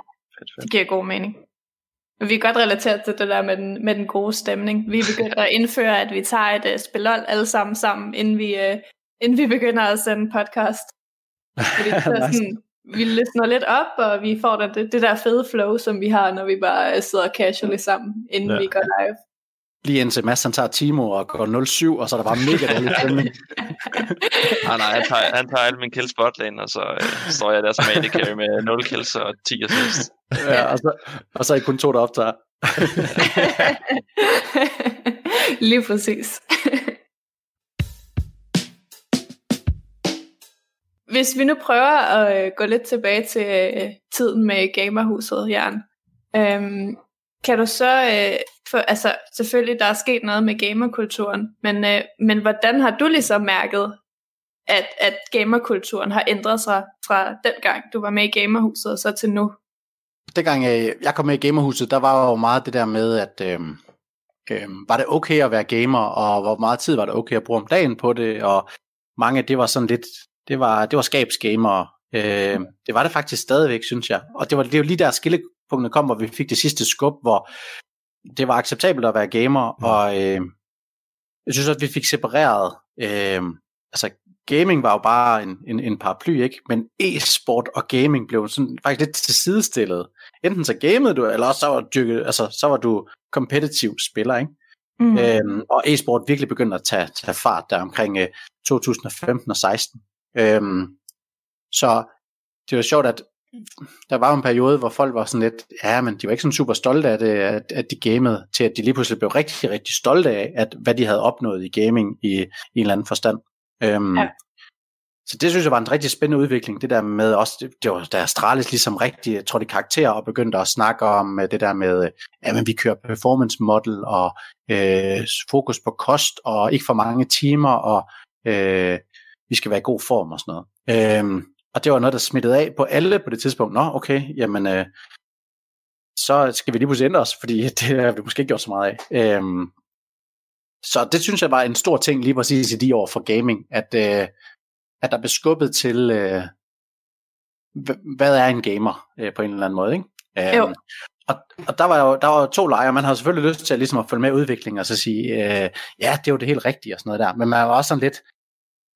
C: Det giver god mening. Vi er godt relateret til det der med den, med den gode stemning. Vi er begyndt at indføre, at vi tager et uh, spilol alle sammen sammen, inden vi, uh, inden vi begynder at sende podcast. Fordi så sådan, vi løsner lidt op, og vi får det, det der fede flow, som vi har, når vi bare sidder casually sammen, inden ja. vi går live
E: lige indtil Mads han tager Timo og går 07, og så er der bare mega dårlig stemning.
F: nej, nej, han tager, han tager alle min kills botlane, og så øh, står jeg der som AD carry med 0 kills og 10 assist.
E: ja, og så, og så er I kun to, der optager.
C: lige præcis. Hvis vi nu prøver at øh, gå lidt tilbage til øh, tiden med gamerhuset, Jan. Øhm, kan du så, øh, for, altså selvfølgelig der er sket noget med gamerkulturen, men, øh, men hvordan har du ligesom mærket, at, at gamerkulturen har ændret sig fra den gang, du var med i gamerhuset, og så til nu?
E: Dengang øh, jeg kom med i gamerhuset, der var jo meget det der med, at øh, øh, var det okay at være gamer, og hvor meget tid var det okay at bruge om dagen på det, og mange, det var sådan lidt, det var, det var skabsgamer. Øh, det var det faktisk stadigvæk, synes jeg. Og det var, det var lige der skille, tidspunktet kom, hvor vi fik det sidste skub, hvor det var acceptabelt at være gamer, mm. og øh, jeg synes også, at vi fik separeret, øh, altså gaming var jo bare en, en, en paraply, ikke? Men e-sport og gaming blev sådan faktisk lidt til sidestillet. Enten så gamede du, eller også så var du, altså, så var du kompetitiv spiller, ikke? Mm. Øhm, og e-sport virkelig begyndte at tage, tage fart der omkring øh, 2015 og 16. Øhm, så det var sjovt, at der var en periode, hvor folk var sådan lidt, ja, men de var ikke sådan super stolte af det, at, at de gamede, til at de lige pludselig blev rigtig, rigtig stolte af, at hvad de havde opnået i gaming i, i en eller anden forstand. Øhm, ja. Så det synes jeg var en rigtig spændende udvikling, det der med også, det, det var da Astralis ligesom rigtig, jeg tror de karakterer og begyndte at snakke om øh, det der med, at men vi kører performance model og øh, fokus på kost og ikke for mange timer og øh, vi skal være i god form og sådan noget. Øhm, og det var noget, der smittede af på alle på det tidspunkt. Nå, okay, jamen, øh, så skal vi lige pludselig ændre os, fordi det har vi måske ikke gjort så meget af. Øhm, så det synes jeg var en stor ting lige præcis i de år for gaming, at, øh, at der blev skubbet til, øh, hvad er en gamer øh, på en eller anden måde. Ikke? Øhm, jo. Og, og der var jo der var to lejre. Man har selvfølgelig lyst til at, ligesom at følge med udviklingen og så sige, øh, ja, det er jo det helt rigtige og sådan noget der. Men man var også sådan lidt,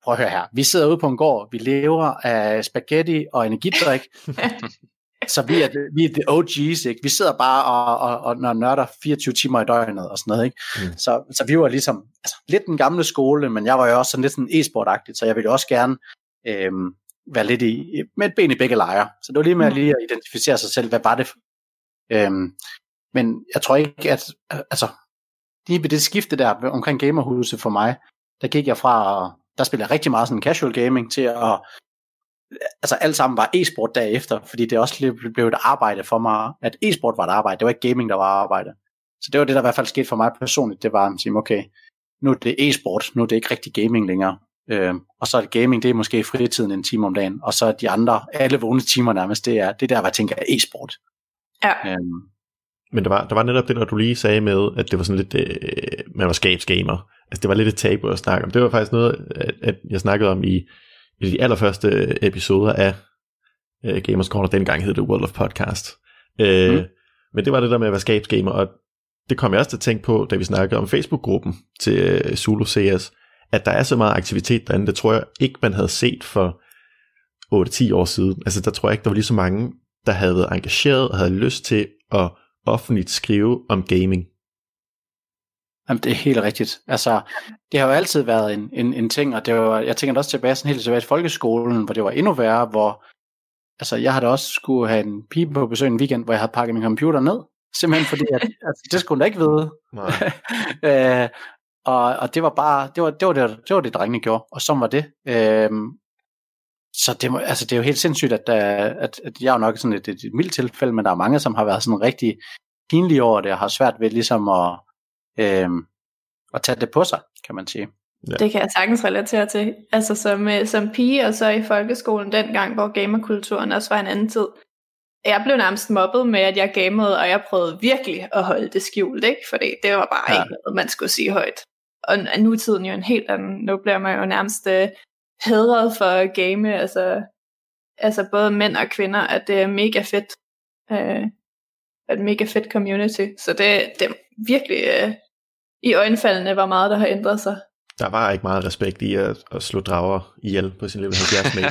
E: prøv at høre her, vi sidder ude på en gård, vi lever af spaghetti og energidrik, så vi er, vi er the OG's, ikke? Vi sidder bare og, og, og, og nørder 24 timer i døgnet og sådan noget, ikke? Mm. Så, så vi var ligesom altså, lidt den gamle skole, men jeg var jo også sådan lidt sådan e-sport-agtigt, så jeg ville også gerne øhm, være lidt i, med et ben i begge lejre. Så det var lige med mm. lige at identificere sig selv, hvad var det? Øhm, men jeg tror ikke, at altså, lige ved det skifte der omkring gamerhuset for mig, der gik jeg fra at der spiller jeg rigtig meget sådan casual gaming til at altså alt sammen var e-sport derefter, fordi det også blev et arbejde for mig, at e-sport var et arbejde, det var ikke gaming, der var arbejde. Så det var det, der i hvert fald skete for mig personligt, det var at sige, okay, nu er det e-sport, nu er det ikke rigtig gaming længere. Øh, og så er det gaming, det er måske fritiden en time om dagen, og så er de andre, alle vågne timer nærmest, det er det der, hvad jeg tænker er e-sport.
C: Ja. Øhm,
D: men der var, der var netop det, når du lige sagde med, at det var sådan lidt, øh, man var skabsgamer. Altså det var lidt et tabu at snakke om. Det var faktisk noget, at, at jeg snakkede om i, i de allerførste episoder af øh, Gamers Corner. Dengang hed det World of Podcast. Øh, mm. Men det var det der med at være skabsgamer, og det kom jeg også til at tænke på, da vi snakkede om Facebook-gruppen til øh, Zulu CS, at der er så meget aktivitet derinde, det tror jeg ikke, man havde set for 8-10 år siden. Altså der tror jeg ikke, der var lige så mange, der havde været engageret og havde lyst til at offentligt skrive om gaming.
E: Jamen, det er helt rigtigt. Altså, det har jo altid været en, en, en ting, og det var, jeg tænker også tilbage sådan helt tilbage til folkeskolen, hvor det var endnu værre, hvor altså, jeg havde også skulle have en pige på besøg en weekend, hvor jeg havde pakket min computer ned, simpelthen fordi, at, altså, det skulle hun da ikke vide.
D: Nej.
E: øh, og, og det var bare, det var det, var det, det, var det drengene gjorde, og så var det. Øh, så det, må, altså, det er jo helt sindssygt, at, at, at jeg er jo nok sådan et, et, et mildt tilfælde, men der er mange, som har været sådan rigtig pinlige over det, og har svært ved ligesom at, øh, at tage det på sig, kan man sige.
C: Ja. Det kan jeg sagtens relatere til. Altså som, øh, som pige, og så i folkeskolen dengang, hvor gamerkulturen også var en anden tid. Jeg blev nærmest mobbet med, at jeg gamede, og jeg prøvede virkelig at holde det skjult, ikke? Fordi det var bare ja. ikke noget, man skulle sige højt. Og nu er tiden jo en helt anden. Nu bliver man jo nærmest uh, hedret for at game, altså, altså både mænd og kvinder, at det er mega fedt. Uh, et mega fedt community. Så det, det er virkelig uh, i øjenfaldene, hvor meget der har ændret sig.
D: Der var ikke meget respekt i at, at slå drager ihjel på sin level 70 meter.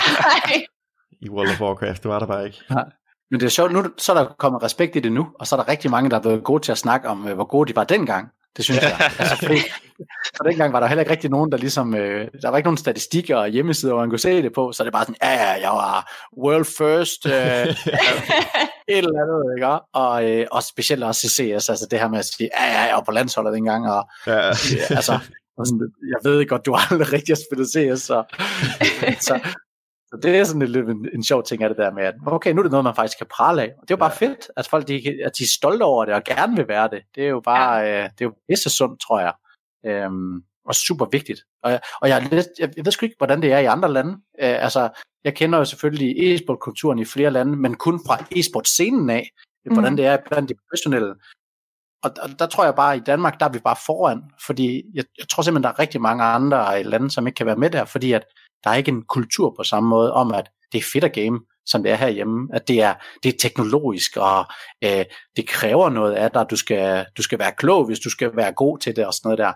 D: I World of Warcraft, det var der bare ikke.
E: Nej. Men det er sjovt, nu så er der kommet respekt i det nu, og så er der rigtig mange, der er blevet gode til at snakke om, hvor gode de var dengang. Det synes jeg. Altså, fordi, og dengang var der heller ikke rigtig nogen, der ligesom, øh, der var ikke nogen statistikker og hjemmesider, hvor man kunne se det på, så det er bare sådan, ja, ja, jeg var world first, øh, et eller andet, ikke? Og, øh, og specielt også i CS, altså det her med at sige, ja, ja, jeg var på landsholdet dengang, og ja. altså, jeg ved godt, du aldrig rigtig har spillet CS, så, så, så det er sådan lidt en, en sjov ting af det der med, at okay, nu er det noget, man faktisk kan prale af. Og det er jo bare ja. fedt, at folk de, at de er stolte over det og gerne vil være det. Det er jo bare, ja. øh, det er jo pisse sundt, tror jeg. Øhm, og super vigtigt. Og, og jeg, jeg, jeg ved sgu ikke, hvordan det er i andre lande. Øh, altså, jeg kender jo selvfølgelig e-sport-kulturen i flere lande, men kun fra e-sport-scenen af, mm. hvordan det er blandt de professionelle. Og, og der tror jeg bare, at i Danmark, der er vi bare foran, fordi jeg, jeg tror simpelthen, der er rigtig mange andre lande, som ikke kan være med der, fordi at der er ikke en kultur på samme måde om, at det er fedt at game, som det er herhjemme. At det er, det er teknologisk, og øh, det kræver noget af dig. Du skal, du skal være klog, hvis du skal være god til det og sådan noget der.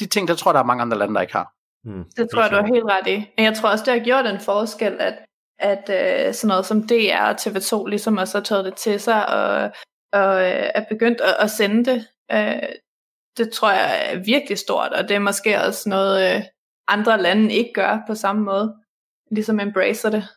E: De ting, der tror jeg, der er mange andre lande, der ikke har.
C: Mm, det tror jeg, du har helt ret i. Men jeg tror også, det har gjort en forskel, at, at øh, sådan noget som DR og TV2 ligesom også har taget det til sig, og, og øh, er begyndt at, at sende det. Øh, det tror jeg er virkelig stort, og det er måske også noget, øh, andre lande ikke gør på samme måde. Ligesom embracer det.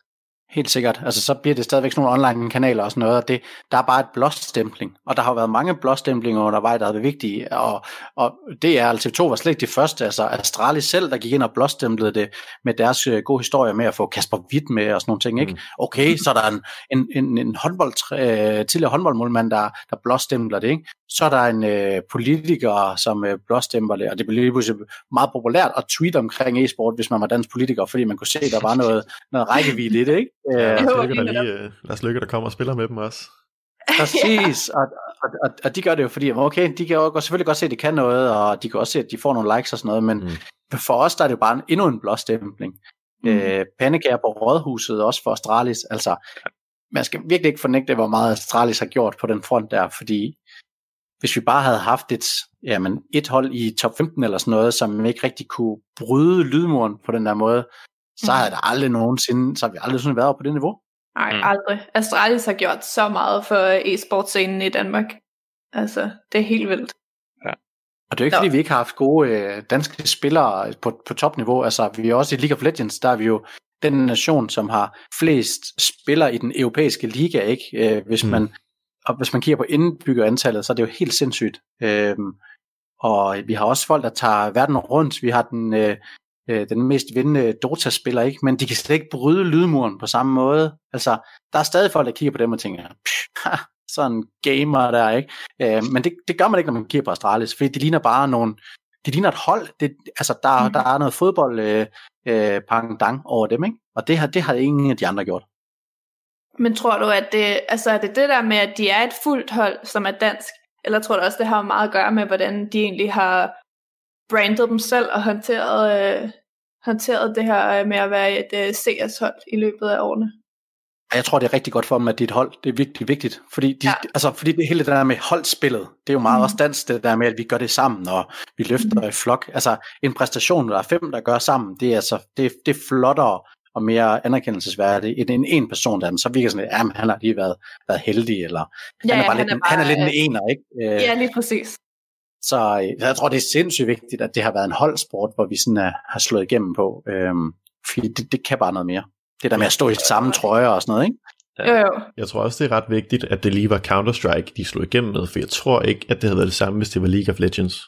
E: Helt sikkert. Altså så bliver det stadigvæk sådan nogle online kanaler og sådan noget, og det, der er bare et blåstempling. Og der har været mange blåstemplinger undervejs, der har været vigtige, og, og det er altså to var slet ikke det første. Altså Astralis selv, der gik ind og blåstemplede det med deres øh, gode historie med at få Kasper Witt med og sådan nogle ting. Ikke? Mm. Okay, så er der en, en, en, en håndbold, øh, tidligere håndboldmålmand, der, der blåstempler det. Ikke? Så er der en øh, politiker, som øh, blåstempler det, og det blev lige pludselig meget populært at tweete omkring e-sport, hvis man var dansk politiker, fordi man kunne se, at der var noget, noget rækkevidde i det. Ikke?
D: Ja, Lars Lykke, der lige, Lars Lykke, der kommer og spiller med dem også.
E: Præcis, og, og, og, og de gør det jo fordi, okay, de kan jo selvfølgelig godt se, at de kan noget, og de kan også se, at de får nogle likes og sådan noget, men mm. for os der er det jo bare en, endnu en blåstempling. Mm. Øh, pandekager på Rådhuset, også for Astralis, altså, man skal virkelig ikke fornægte, hvor meget Astralis har gjort på den front der, fordi hvis vi bare havde haft et, jamen, et hold i top 15 eller sådan noget, som ikke rigtig kunne bryde lydmuren på den der måde, så havde der aldrig nogensinde, så har vi aldrig sådan været på det niveau.
C: Nej, mm. aldrig. Astralis har gjort så meget for e-sportscenen i Danmark. Altså, det er helt vildt.
E: Ja. Og det er ikke, Nå. fordi vi ikke har haft gode øh, danske spillere på, på topniveau. Altså, vi er også i League of Legends, der er vi jo den nation, som har flest spillere i den europæiske liga, ikke? Øh, hvis, mm. man, og hvis man kigger på indbyggerantallet, så er det jo helt sindssygt. Øh, og vi har også folk, der tager verden rundt. Vi har den øh, øh, den mest vindende Dota-spiller, ikke? men de kan slet ikke bryde lydmuren på samme måde. Altså, der er stadig folk, der kigger på dem og tænker, sådan gamer der, ikke? Øh, men det, det gør man ikke, når man kigger på Astralis, fordi de ligner bare nogle, de ligner et hold. Det, altså, der, mm. der er noget fodbold øh, øh, pangdang over dem, ikke? Og det har, det har ingen af de andre gjort.
C: Men tror du, at det, altså, er det det der med, at de er et fuldt hold, som er dansk? Eller tror du også, det har meget at gøre med, hvordan de egentlig har brandet dem selv og håndteret, øh, håndteret det her øh, med at være et øh, CS-hold i løbet af årene?
E: Jeg tror, det er rigtig godt for dem, at dit hold, det er vigtigt, vigtigt. Fordi, de, ja. altså, fordi det hele det der med holdspillet, det er jo meget mm. også dansk, det der med, at vi gør det sammen, og vi løfter mm. i flok. Altså, en præstation, der er fem, der gør sammen, det er, altså, det, det er flottere og mere anerkendelsesværdigt end en, en person der, så virker sådan, at ja, han har lige været, været heldig, eller ja, han er bare, han lidt, er bare, han er lidt en ener, ikke?
C: Ja, lige præcis.
E: Så øh, jeg tror, det er sindssygt vigtigt, at det har været en holdsport, hvor vi sådan er, har slået igennem på. Øhm, fordi det, det kan bare noget mere. Det der med at stå i samme trøjer og sådan noget, ikke?
C: Jo, jo.
D: Jeg tror også, det er ret vigtigt, at det lige var Counter-Strike, de slog igennem med, for jeg tror ikke, at det havde været det samme, hvis det var League of Legends.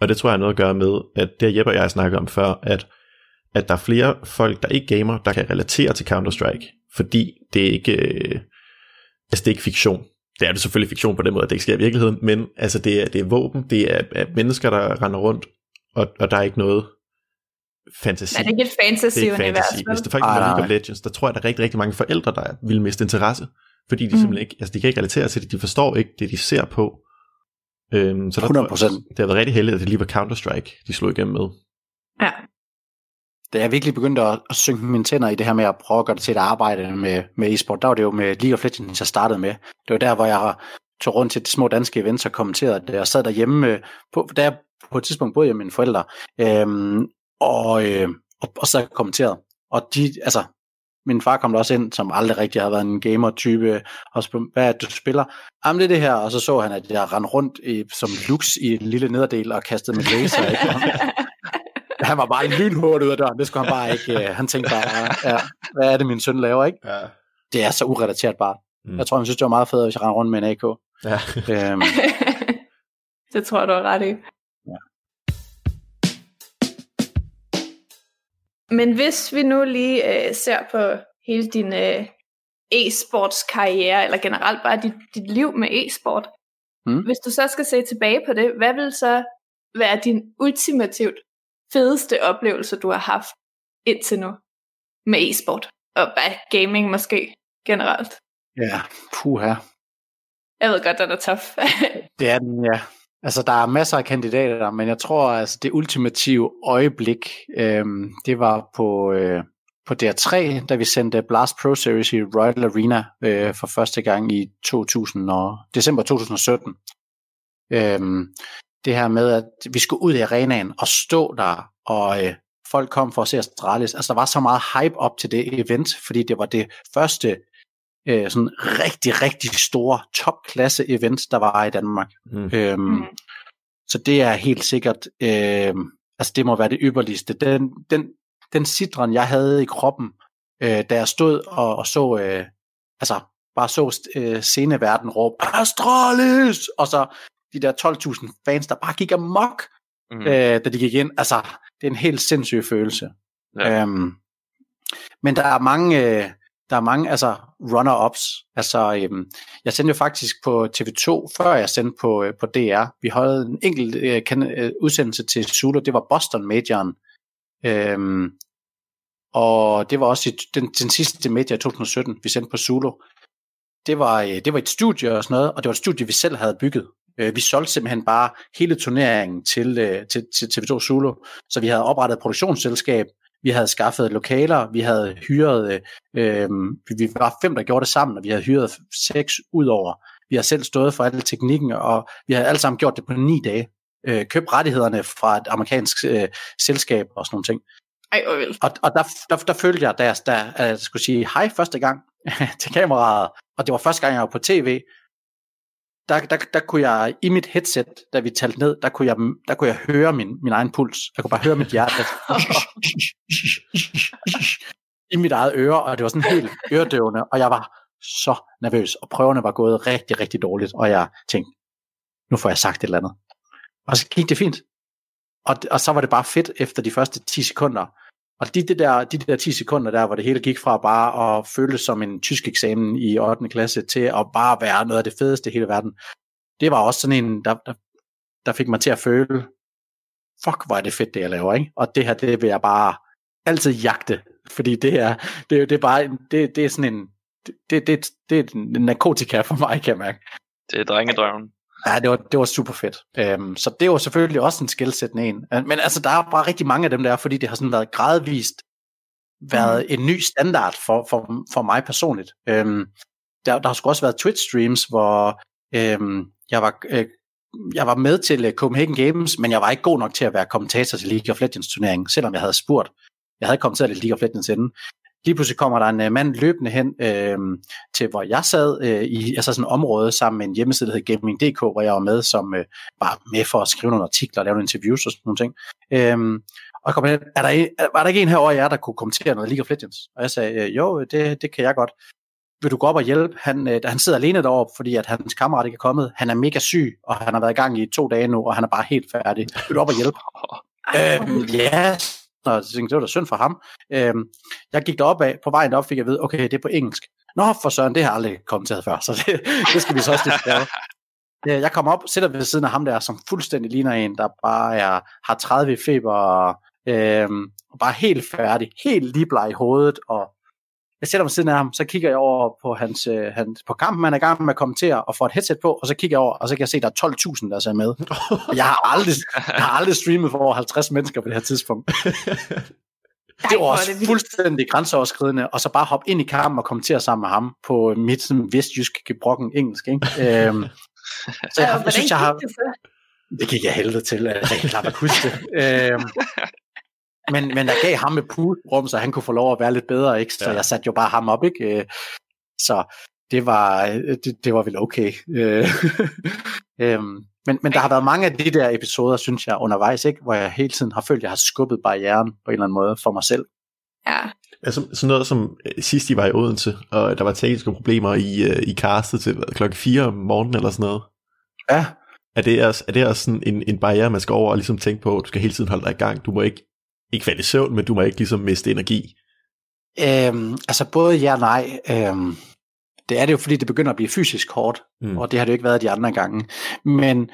D: Og det tror jeg har noget at gøre med, at det Jeppe og jeg snakkede om før, at, at der er flere folk, der ikke gamer, der kan relatere til Counter-Strike, fordi det er ikke, øh, altså det er ikke fiktion. Det er det selvfølgelig fiktion på den måde, at det ikke sker i virkeligheden, men altså det er, det er våben, det er, er mennesker, der render rundt, og, og der er ikke noget fantasi.
C: Nej, det er ikke et fantasy-univers.
D: fantasy. Hvis det faktisk
E: nej,
D: League of. Legends, der tror jeg, der er rigtig, rigtig mange forældre, der vil miste interesse. Fordi de
C: Mm.
D: simpelthen ikke, altså de kan ikke relatere til det, de forstår ikke det, de ser på. Øhm, så der,
E: 100%.
D: Det har været rigtig heldigt, at det lige var Counter-Strike, de slog igennem med.
C: Ja.
E: Da jeg virkelig begyndte at, at synke mine tænder i det her med at prøve at gøre det til et arbejde med, med e-sport, der var det jo med League of Legends, jeg startede med. Det var der, hvor jeg tog rundt til de små danske events og kommenterede det. Jeg sad derhjemme, øh, på, da jeg på et tidspunkt boede jeg med mine forældre, øhm, og, øh, og, og så kommenterede. Og de, altså, min far kom der også ind, som aldrig rigtig har været en gamer-type, og spurgte, hvad er det, du spiller? Jamen, det er det her, og så så han, at jeg rendte rundt i, som lux i en lille nederdel og kastede med laser. Ikke? Han var bare lynhurtigt ud af døren, det skulle han bare ikke. øh, Han tænkte bare, ja, hvad er det, min søn laver, ikke?
D: Ja.
E: Det er så urelateret bare.
D: Mm.
E: Jeg tror, han synes, det var meget fedt, hvis jeg rendte rundt med en AK.
D: ja.
E: Øhm,
C: det tror jeg, du har ret i.
E: Ja.
C: Men hvis vi nu lige øh, ser på hele din øh, e-sports karriere, eller generelt bare dit, dit liv med e-sport,
E: Mm.
C: hvis du så skal se tilbage på det, hvad vil så være din ultimativt fedeste oplevelse, du har haft indtil nu med e-sport? Og gaming måske generelt.
E: ja, puha.
C: Jeg ved godt, den er tough.
E: Det er den, ja. Altså, der er masser af kandidater, men jeg tror, altså, det ultimative øjeblik, øhm, det var på, øh, på DR3, da vi sendte Blast Pro Series i Royal Arena øh, for første gang i 2000 og, december 2017. Øhm, det her med, at vi skulle ud i arenaen og stå der, og øh, folk kom for at se Astralis. Altså, der var så meget hype op til det event, fordi det var det første øh, sådan rigtig, rigtig store topklasse event, der var i Danmark.
D: Mm.
E: Øhm,
C: Mm.
E: Så det er helt sikkert, øh, altså det må være det ypperligste. Den, den, den sidren, jeg havde i kroppen, øh, da jeg stod og, og så, øh, altså bare så øh, sceneverden råbe, Astralis! Og så de der 12.000 fans, der bare gik amok,
F: Mm.
E: øh, da de gik ind. Altså, det er en helt sindssyg følelse.
F: Ja.
E: Øhm, men der er mange, øh, der er mange altså runner-ups. Altså, øhm, jeg sendte jo faktisk på TV2, før jeg sendte på, øh, på DR. Vi havde en enkelt øh, kan, øh, udsendelse til Zulu, det var Boston Majoren. Øhm, og det var også i, den, den sidste major i 2017, vi sendte på Zulu. Det var, øh, det var et studie og sådan noget, og det var et studie, vi selv havde bygget. Øh, Vi solgte simpelthen bare hele turneringen til, øh, til, til TV2 Zulu, så vi havde oprettet et produktionsselskab, vi havde skaffet lokaler, vi havde hyret, øh, øh, vi var fem, der gjorde det sammen, og vi havde hyret seks ud over. Vi har selv stået for al teknikken, og vi har alle sammen gjort det på ni dage. Øh, købt rettighederne fra et amerikansk øh, selskab og sådan nogle ting.
C: Ej, hvor vildt.
E: Og, og der, der, der følte jeg, da jeg, da jeg skulle sige hej første gang til kameraet, og det var første gang, jeg var på tv, der, der, der kunne jeg i mit headset, da vi talte ned, der kunne jeg, der kunne jeg høre min, min egen puls. Jeg kunne bare høre mit hjerte i mit eget øre, og det var sådan helt øredøvende, og jeg var så nervøs, og prøverne var gået rigtig, rigtig dårligt, og jeg tænkte, nu får jeg sagt et eller andet. Og så gik det fint. Og, og så var det bare fedt efter de første 10 sekunder. Og de, de, der, de der 10 sekunder der, hvor det hele gik fra bare at føles som en tysk eksamen i 8. klasse, til at bare være noget af det fedeste i hele verden, det var også sådan en, der, der, der fik mig til at føle, fuck, hvor er det fedt, det jeg laver, ikke? Og det her, det vil jeg bare altid jagte, fordi det er, det, er- det er bare, det, det er sådan en, det, det, det er en narkotika for mig, kan jeg mærke.
F: Det er drengedrøven.
E: Ja, det var, det var super fedt. Øhm, så det var selvfølgelig også en skældsættende en. Øh, Men altså, der er bare rigtig mange af dem der, fordi det har sådan været gradvist været en ny standard for, for, for mig personligt. Øhm, der, der har sgu også været Twitch-streams, hvor øhm, jeg, var, øh, jeg var med til øh, Copenhagen Games, men jeg var ikke god nok til at være kommentator til League of Legends turneringen, selvom jeg havde spurgt. Jeg havde kommenteret lidt League of Legends inden. Lige pludselig kommer der en uh, mand løbende hen øh, til, hvor jeg sad øh, i altså sådan et område sammen med en hjemmeside, der hedder Gaming.dk, hvor jeg var med som øh, bare med for at skrive nogle artikler og lave nogle interviews og sådan nogle ting. Øh, og jeg kom ind, er der, en, var der ikke en herovre jer, der kunne kommentere noget League of Legends? Og jeg sagde, øh, jo, det, det kan jeg godt. Vil du gå op og hjælpe? Han, øh, han sidder alene deroppe, fordi at hans kammerat ikke er kommet. Han er mega syg, og han har været i gang i to dage nu, og han er bare helt færdig. Vil du op og hjælpe? øhm, ja, og jeg tænkte, det var da synd for ham. Øhm, jeg gik derop af, på vejen derop fik jeg at vide, okay, det er på engelsk. Nå, for søren, det har jeg aldrig kommenteret før, så det, det skal vi så også diskutere. Jeg kommer op, sætter ved siden af ham der, som fuldstændig ligner en, der bare er, har 30 i feber, og, øhm, og bare helt færdig, helt lige bleg i hovedet, og jeg sætter mig siden af ham, så kigger jeg over på, hans, øh, hans, på kampen, han er i gang med at kommentere, og får et headset på, og så kigger jeg over, og så kan jeg se, at der er 12.000, der ser med. Og jeg har aldrig, jeg har aldrig streamet for over 50 mennesker på det her tidspunkt. det var også fuldstændig grænseoverskridende, og så bare hoppe ind i kampen og kommentere sammen med ham på mit sådan, vestjysk gebrokken engelsk. Ikke? øhm, så jeg, jeg, synes, jeg har... Det gik jeg helvede til, at jeg klart at huske det. Øhm, men, men der gav ham et rum, så han kunne få lov at være lidt bedre, ikke? Så ja. jeg satte jo bare ham op, ikke? Øh, så det var, det, det var vel okay. Øh, øhm, men, men der har været mange af de der episoder, synes jeg, undervejs, ikke? hvor jeg hele tiden har følt, at jeg har skubbet barrieren på en eller anden måde for mig selv.
C: Ja.
D: Altså, sådan noget som øh, sidst I var i Odense, og der var tekniske problemer i, i castet til klokken 4 om morgenen eller sådan noget.
E: Ja.
D: Er det også, er det også sådan en, en barriere, man skal over og ligesom tænke på, at du skal hele tiden holde dig i gang. Du må ikke ikke falde i søvn, men du må ikke ligesom miste energi.
E: Øhm, altså både ja og nej. Øhm, det er det jo, fordi det begynder at blive fysisk hårdt, mm. og det har det jo ikke været de andre gange. Men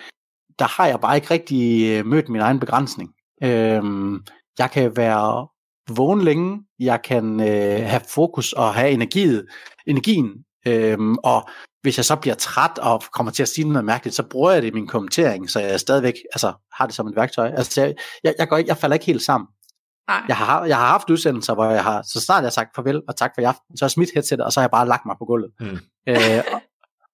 E: der har jeg bare ikke rigtig øh, mødt min egen begrænsning. Øhm, jeg kan være vågen længe, jeg kan øh, have fokus og have energiet, energien, øhm, og hvis jeg så bliver træt og kommer til at sige noget mærkeligt, så bruger jeg det i min kommentering, så jeg stadigvæk altså, har det som et værktøj. Altså, jeg, jeg, jeg, går ikke, jeg falder ikke helt sammen.
C: Nej.
E: Jeg har, jeg har haft udsendelser, hvor jeg har, så snart jeg har sagt farvel og tak for i aften, så har jeg smidt headset, og så har jeg bare lagt mig på gulvet. Mm. Øh, og,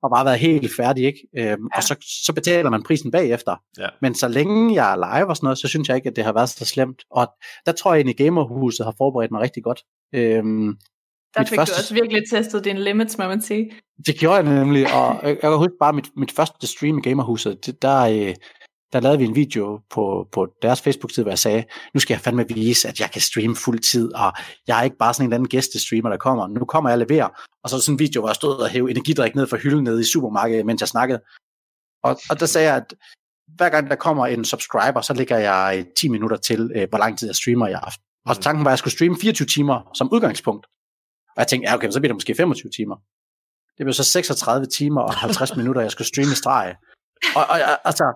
E: og bare været helt færdig, ikke? Øhm, ja. Og så, så betaler man prisen bagefter.
D: Ja.
E: Men så længe jeg er live og sådan noget, så synes jeg ikke, at det har været så slemt. Og der tror jeg, at Gamerhuset har forberedt mig rigtig godt. Øhm,
C: der fik første... du også virkelig testet dine limits, må man sige.
E: Det gjorde jeg nemlig, og jeg, jeg kan huske bare mit, mit første stream i Gamerhuset, det, der, øh, der lavede vi en video på, på deres Facebook-side, hvor jeg sagde, nu skal jeg fandme vise, at jeg kan streame fuld tid, og jeg er ikke bare sådan en eller anden gæstestreamer, der kommer. Nu kommer jeg og leverer. Og så sådan en video, hvor jeg stod og hævde energidrik ned fra hylden nede i supermarkedet, mens jeg snakkede. Og, og der sagde jeg, at hver gang der kommer en subscriber, så lægger jeg øh, 10 minutter til, øh, hvor lang tid jeg streamer i aften. Og tanken var, at jeg skulle streame 24 timer som udgangspunkt. Og jeg tænkte, ja okay, så bliver det måske 25 timer. Det blev så 36 timer og 50 minutter, jeg skulle streame i streg. Og, og altså,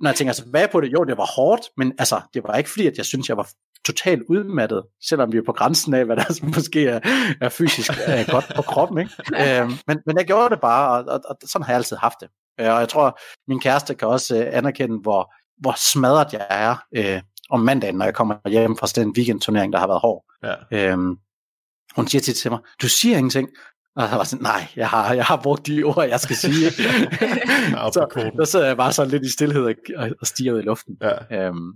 E: når jeg tænker tilbage på det, jo, det var hårdt, men altså, det var ikke fordi, at jeg synes, jeg var totalt udmattet, selvom vi er på grænsen af, hvad der måske er, er fysisk er godt på kroppen. Ikke? Øh, men, men jeg gjorde det bare, og, og, og sådan har jeg altid haft det. Øh, og jeg tror, min kæreste kan også øh, anerkende, hvor, hvor smadret jeg er øh, om mandagen, når jeg kommer hjem fra den weekendturnering, der har været hård. Ja. Øh, hun siger tit til mig, du siger ingenting. Og jeg var sådan, nej, jeg har, jeg har brugt de ord, jeg skal sige. så, så sidder jeg bare sådan lidt i stillhed og, og stiger ud i luften. Ja. Øhm,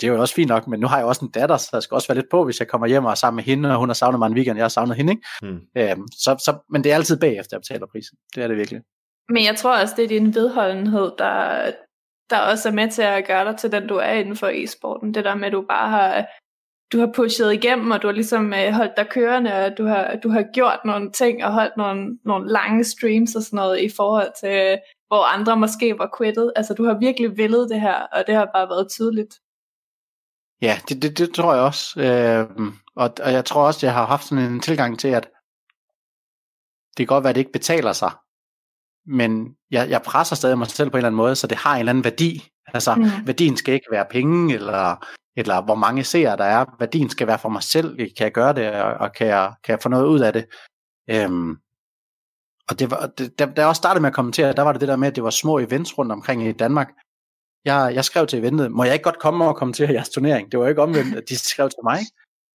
E: det er jo også fint nok, men nu har jeg også en datter, så jeg skal også være lidt på, hvis jeg kommer hjem og er sammen med hende, og hun har savnet mig en weekend, jeg har savnet hende. Ikke? Mm. Øhm, så, så, men det er altid bagefter, jeg betaler prisen. Det er det virkelig.
C: Men jeg tror også, det er din vedholdenhed, der, der også er med til at gøre dig til den, du er inden for e-sporten. Det der med, at du bare har du har pushet igennem, og du har ligesom øh, holdt dig kørende, og du har, du har gjort nogle ting, og holdt nogle, nogle lange streams og sådan noget, i forhold til, hvor andre måske var quittet. Altså, du har virkelig villet det her, og det har bare været tydeligt.
E: Ja, det, det, det tror jeg også. Øh, og, og jeg tror også, jeg har haft sådan en tilgang til, at det kan godt være, at det ikke betaler sig, men jeg, jeg presser stadig mig selv på en eller anden måde, så det har en eller anden værdi. Altså, mm. værdien skal ikke være penge, eller eller hvor mange seere der er, værdien skal være for mig selv, kan jeg gøre det, og kan jeg, kan jeg få noget ud af det. Øhm, og det var, det, da, da jeg også startede med at kommentere, der var det det der med, at det var små events rundt omkring i Danmark. Jeg, jeg skrev til eventet, må jeg ikke godt komme og kommentere jeres turnering? Det var jo ikke omvendt, at de skrev til mig.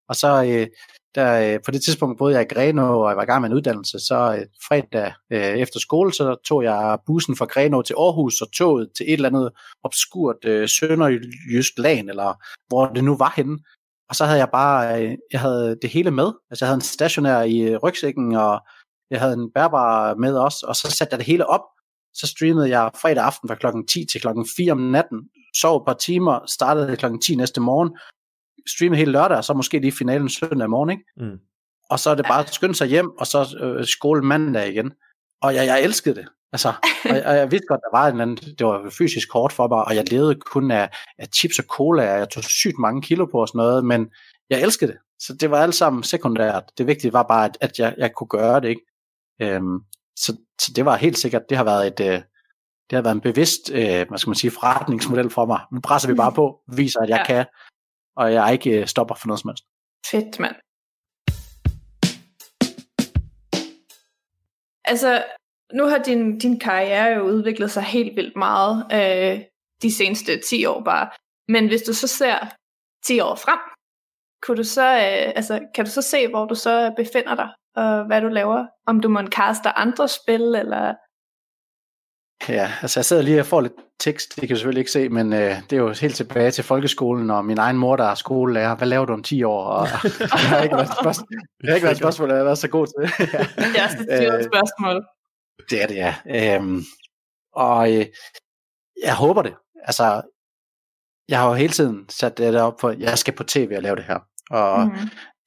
E: Og så øh, der, øh, på det tidspunkt både jeg i Greno, og jeg var i gang med en uddannelse, så øh, fredag øh, efter skole, så tog jeg bussen fra Greno til Aarhus, og toget til et eller andet obskurt øh, sønderjysk land, eller hvor det nu var henne. og så havde jeg bare, øh, jeg havde det hele med. Altså jeg havde en stationær i øh, rygsækken, og jeg havde en bærbar med også, og så satte jeg det hele op. Så streamede jeg fredag aften fra klokken 10 til klokken 4 om natten, sov et par timer, startede klokken 10 næste morgen, streamede hele lørdag, og så måske lige finalen søndag morgen, ikke?
D: Mm.
E: Og så er det bare at skynde sig hjem, og så øh, skole mandag igen. Og jeg, jeg elskede det. Altså, og, jeg, og jeg vidste godt, der var en eller anden, det var fysisk hårdt for mig, og jeg levede kun af, af chips og cola, og jeg tog sygt mange kilo på og sådan noget, men jeg elskede det. Så det var alt sammen sekundært. Det vigtige var bare, at, at jeg, jeg kunne gøre det, ikke? Øhm, så, så det var helt sikkert, det har været et, øh, det har været en bevidst, øh, hvad skal man sige, forretningsmodel for mig. Nu presser vi bare på, viser, at jeg ja. kan, og jeg ikke øh, stopper for noget som helst.
C: Fedt, mand. Altså, nu har din, din karriere jo udviklet sig helt vildt meget øh, de seneste 10 år bare. Men hvis du så ser 10 år frem, kunne du så, øh, altså, kan du så se, hvor du så befinder dig, og hvad du laver? Om du må kaste andre spil, eller...
E: Ja, altså jeg sidder lige og får lidt tekst, det kan du selvfølgelig ikke se, men øh, det er jo helt tilbage til folkeskolen, og min egen mor, der er skolelærer. Hvad laver du om 10 år? Og, det har ikke været et spørgsmål, det har ikke været et spørgsmål, jeg har været så god til.
C: ja. Det er også et øh, spørgsmål.
E: Det er det, ja. Øhm, og øh, jeg håber det. Altså, jeg har jo hele tiden sat det op for, at jeg skal på tv og lave det her. Og mm.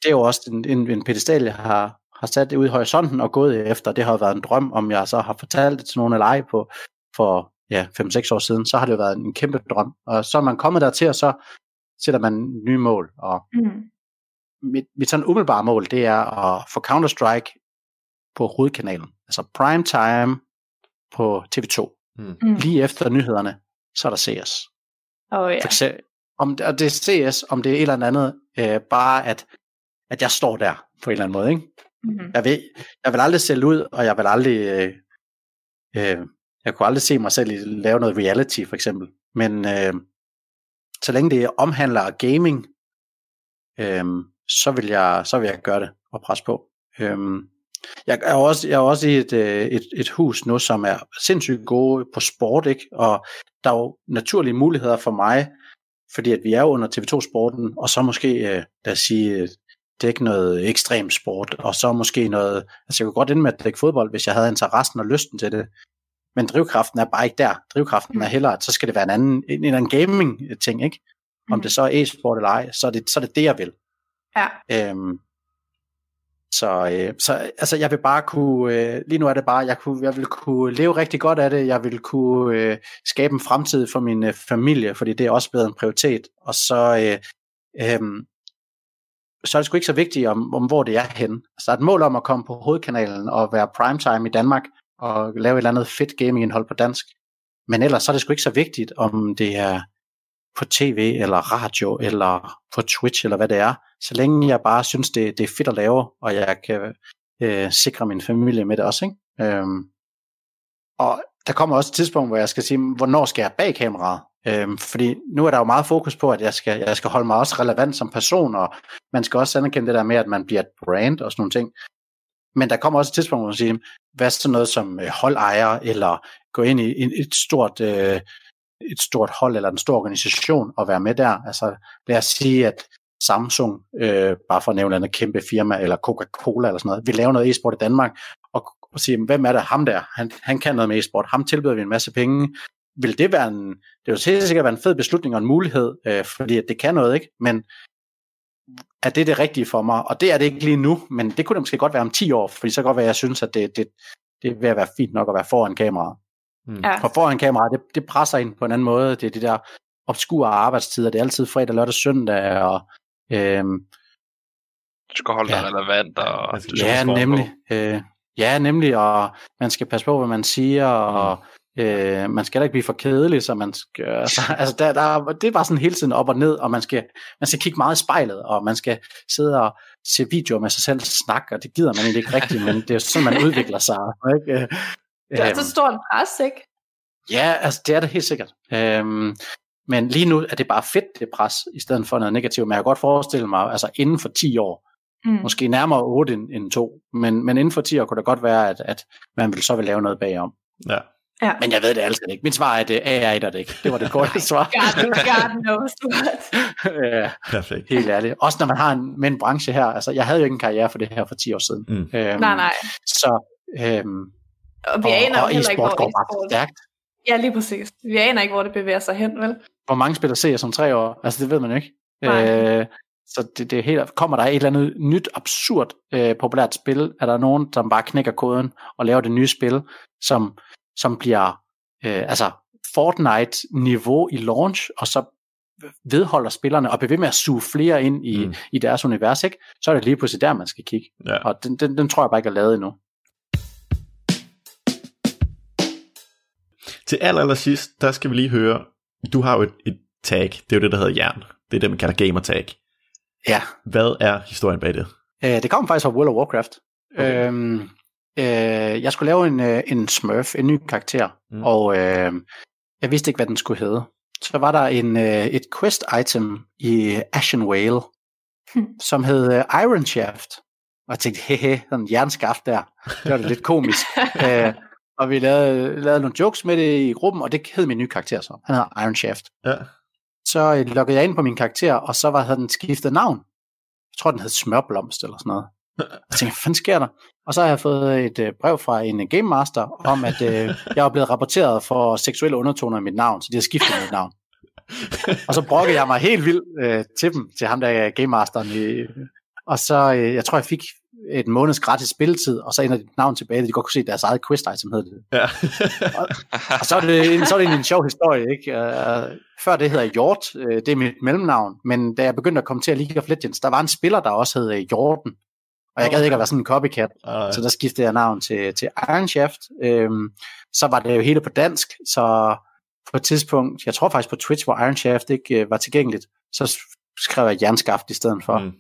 E: det er jo også en, en, en pedestal, jeg har, har sat det ud i horisonten og gået efter. Det har været en drøm, om jeg så har fortalt det til nogle af lege på for ja, 5-6 år siden, så har det jo været en kæmpe drøm. Og så er man kommet dertil, og så sætter man nye mål. Og mm. mit, mit sådan umiddelbare mål, det er at få Counter-Strike på hovedkanalen. Altså prime time på TV2. Mm. mm. Lige efter nyhederne, så er der CS.
C: Oh, yeah.
E: eksempel, om det, og det er CS, om det er et eller andet, øh, bare at, at jeg står der på en eller anden måde. Ikke? Mm-hmm. Jeg, vil, jeg vil aldrig sælge ud, og jeg vil aldrig, øh, øh, jeg kunne aldrig se mig selv lave noget reality for eksempel. Men øh, så længe det omhandler gaming, øh, så, vil jeg, så vil jeg gøre det og presse på. Øh, jeg er også, jeg er også i et, øh, et, et hus nu, som er sindssygt gode på sport, ikke? og der er jo naturlige muligheder for mig, fordi at vi er under TV2-sporten, og så måske, øh, lad os sige, dække noget ekstrem sport, og så måske noget, altså jeg kunne godt ende med at dække fodbold, hvis jeg havde interessen og lysten til det, men drivkraften er bare ikke der. Drivkraften er heller, at så skal det være en anden, en, en anden gaming-ting, ikke? Om mm. det så er e-sport eller ej, så er det så er det, det, jeg vil.
C: Ja.
E: Øhm, så, øh, så altså, jeg vil bare kunne, øh, lige nu er det bare, jeg, kunne, jeg vil kunne leve rigtig godt af det, jeg vil kunne øh, skabe en fremtid for min øh, familie, fordi det er også blevet en prioritet, og så, øh, øh, så er det sgu ikke så vigtigt, om, om hvor det er henne. Så der er et mål om at komme på hovedkanalen og være primetime i Danmark, og lave et eller andet fedt gaming-indhold på dansk. Men ellers så er det sgu ikke så vigtigt, om det er på tv, eller radio, eller på Twitch, eller hvad det er. Så længe jeg bare synes, det, det er fedt at lave, og jeg kan øh, sikre min familie med det også. Ikke? Øhm, og der kommer også et tidspunkt, hvor jeg skal sige, hvornår skal jeg bag kameraet? Øhm, fordi nu er der jo meget fokus på, at jeg skal, jeg skal holde mig også relevant som person, og man skal også anerkende det der med, at man bliver et brand og sådan nogle ting. Men der kommer også et tidspunkt, hvor man siger, hvad er sådan noget som øh, holdejer, eller gå ind i et stort, øh, et stort hold eller en stor organisation og være med der. Altså lad os sige, at Samsung, øh, bare for at nævne en kæmpe firma, eller Coca-Cola eller sådan noget, vil lave noget e-sport i Danmark, og, og sige, hvem er det ham der? Han, han kan noget med e-sport. Ham tilbyder vi en masse penge. Vil det være en, det vil helt sikkert være en fed beslutning og en mulighed, øh, fordi at det kan noget, ikke? Men er det det rigtige for mig? Og det er det ikke lige nu, men det kunne det måske godt være om 10 år, fordi så kan godt være, at jeg synes, at det, det, det er ved at være fint nok at være foran kameraet. Mm. Ja. For foran kameraet, det, det presser ind på en anden måde. Det er de der obskure arbejdstider. Det er altid fredag, lørdag, søndag, og øhm,
F: du skal holde ja. dig relevant. Og
E: du ja, nemlig. Øh, ja, nemlig, og man skal passe på, hvad man siger, og mm. Øh, man skal heller ikke blive for kedelig, så man skal, altså, altså der, der, det er bare sådan hele tiden op og ned, og man skal, man skal kigge meget i spejlet, og man skal sidde og se videoer med sig selv snakke, og det gider man egentlig ikke rigtigt, men det er sådan, man udvikler sig. Ikke?
C: Det er altså stort pres, ikke?
E: Ja, altså det er det helt sikkert. Øhm, men lige nu er det bare fedt, det pres, i stedet for noget negativt. Men jeg kan godt forestille mig, altså inden for 10 år, mm. måske nærmere 8 end, end 2, men, men inden for 10 år kunne det godt være, at, at man vil så vil lave noget bagom.
D: Ja.
C: Ja.
E: Men jeg ved det altså ikke. Mit svar er, at det er det ikke. Det var det korte svar.
C: God, God knows what.
E: ja,
D: Perfekt.
E: helt ærligt. Også når man har en, med en branche her. Altså, jeg havde jo ikke en karriere for det her for 10 år siden.
D: Mm.
E: Øhm,
C: Nej, nej.
E: Så, øhm,
C: Og vi
E: og,
C: aner jo
E: og
C: heller ikke,
E: e-sport
C: hvor
E: går
C: e-sport...
E: stærkt.
C: Ja, lige præcis. Vi aner ikke, hvor det bevæger sig hen, vel?
E: Hvor mange spiller CS som tre år? Altså, det ved man jo ikke.
C: Nej.
E: Øh, så det, det er helt, kommer der et eller andet nyt, absurd øh, populært spil? Er der nogen, som bare knækker koden og laver det nye spil, som, som bliver øh, altså Fortnite-niveau i launch, og så vedholder spillerne og bliver ved med at suge flere ind i,
D: Mm.
E: i deres univers, ikke? så er det lige pludselig der, man skal kigge.
D: Ja.
E: Og den, den, den tror jeg bare ikke er lavet endnu.
D: Til aller, aller sidst, der skal vi lige høre, du har jo et, et tag, det er jo det, der hedder jern. Det er det, man kalder gamer tag.
E: Ja,
D: Hvad er historien bag det?
E: Øh, det kom faktisk fra World of Warcraft.
D: Okay.
E: Øhm, øh, jeg skulle lave en, øh, en smurf, en ny karakter,
D: Mm.
E: mm. og øh, jeg vidste ikke, hvad den skulle hedde. Så var der en, øh, et quest item i Ashen Whale,
C: Hmm.
E: som hed øh, Iron Shaft. Og jeg tænkte, hehe, sådan en jernskaft der. Det var da lidt komisk. øh, og vi lavede, lavede nogle jokes med det i gruppen, og det hed min nye karakter så. Han hedder Iron Shaft.
D: Ja.
E: Så øh, loggede jeg ind på min karakter, og så var havde den skiftet navn. Jeg tror, den hed Smørblomst eller sådan noget. Jeg tænkte, hvad fanden sker der? Og så har jeg fået et øh, brev fra en øh, Game Master om, at øh, jeg var blevet rapporteret for seksuelle undertoner i mit navn, så de har skiftet mit navn. Og så brokkede jeg mig helt vildt øh, til dem, til ham der er Game Masteren. I, og så, øh, jeg tror, jeg fik et måneds gratis spilletid, og så ender dit navn tilbage, de godt kunne se, deres eget quest item hed det.
D: ja.
E: Og så er det, en- så er det egentlig en sjov historie, ikke? Uh, før det hedder Hjort, uh, det er mit mellemnavn, men da jeg begyndte at komme til at League of Legends, der var en spiller, der også hed uh, Hjorten, og jeg gad ikke at være sådan en copycat, så der skiftede jeg navn til, til Iron Shaft. Øhm, så var det jo hele på dansk, så på et tidspunkt, jeg tror faktisk på Twitch, hvor Iron Shaft ikke øh, var tilgængeligt, så skrev jeg jernskaft i stedet for. Mm.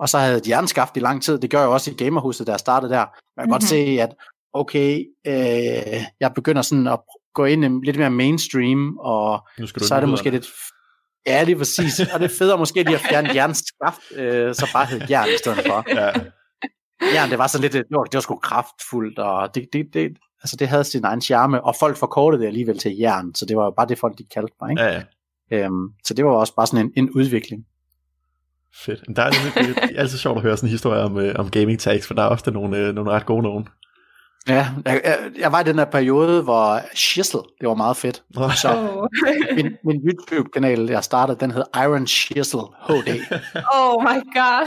E: Og så havde jeg jernskaft i lang tid. Det gør jeg jo også i gamerhuset, da jeg startede der. Man kan mm-hmm. godt
C: Mhm.
E: se, at okay, øh, jeg begynder sådan at gå ind i lidt mere mainstream, og så er det måske lidt... Ja, lige præcis. Og det er federe måske lige at fjerne jernskaft, øh, så bare hed jern i stedet for.
D: Ja.
E: Jern, det var sådan lidt, det var, det var sgu kraftfuldt, og det, det, det, altså det havde sin egen charme, og folk forkortede det alligevel til jern, så det var jo bare det folk, de kaldte mig. Ikke?
D: ja, ja.
E: Øhm, så det var også bare sådan en, en udvikling.
D: Fedt. Men Der er nemlig, det er altid sjovt at høre sådan en historie om, øh, om gaming tags, for der er ofte nogle, øh, nogle ret gode nogen.
E: Ja, jeg, jeg, jeg var i den her periode, hvor Shizzle, det var meget fedt. Så min, min YouTube-kanal, jeg startede, den hed Iron Shizzle HD.
C: oh my god.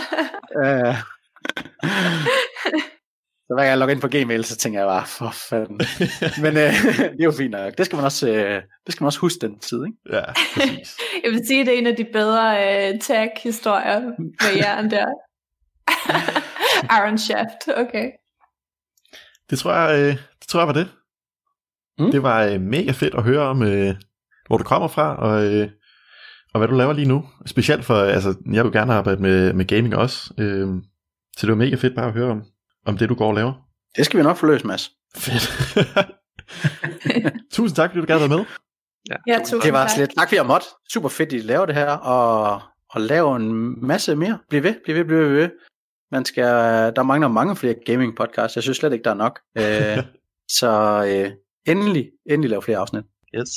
E: Øh, så hver gang jeg logger ind på Gmail, så tænker jeg bare, for fanden. Men øh, det er jo fint nok. Det skal man også, øh, det skal man også huske den tid, ikke?
D: Ja, præcis.
C: Jeg vil sige, det er en af de bedre uh, tag-historier med jern der. Iron Shaft, okay.
D: Det tror jeg, øh, det tror jeg var det.
E: Mm.
D: Det var øh, mega fedt at høre om, øh, hvor du kommer fra, og, øh, og hvad du laver lige nu. Specielt for, altså, jeg vil gerne arbejde med, med gaming også. Øh, så det var mega fedt bare at høre om, om det, du går og laver.
E: Det skal vi nok få løst, Mads.
D: Fedt. Tusind tak, fordi du gad være med.
C: Ja, tusind
E: Det var
C: tak.
E: slet. Tak fordi jeg måtte. Super fedt, at I laver det her, og, og lave en masse mere. Bliv ved, bliv ved, bliv ved, bliv ved. Man skal, der mangler mange flere gaming podcasts. Jeg synes slet ikke, der er nok. Øh, så øh, endelig, endelig lave flere afsnit.
F: Yes.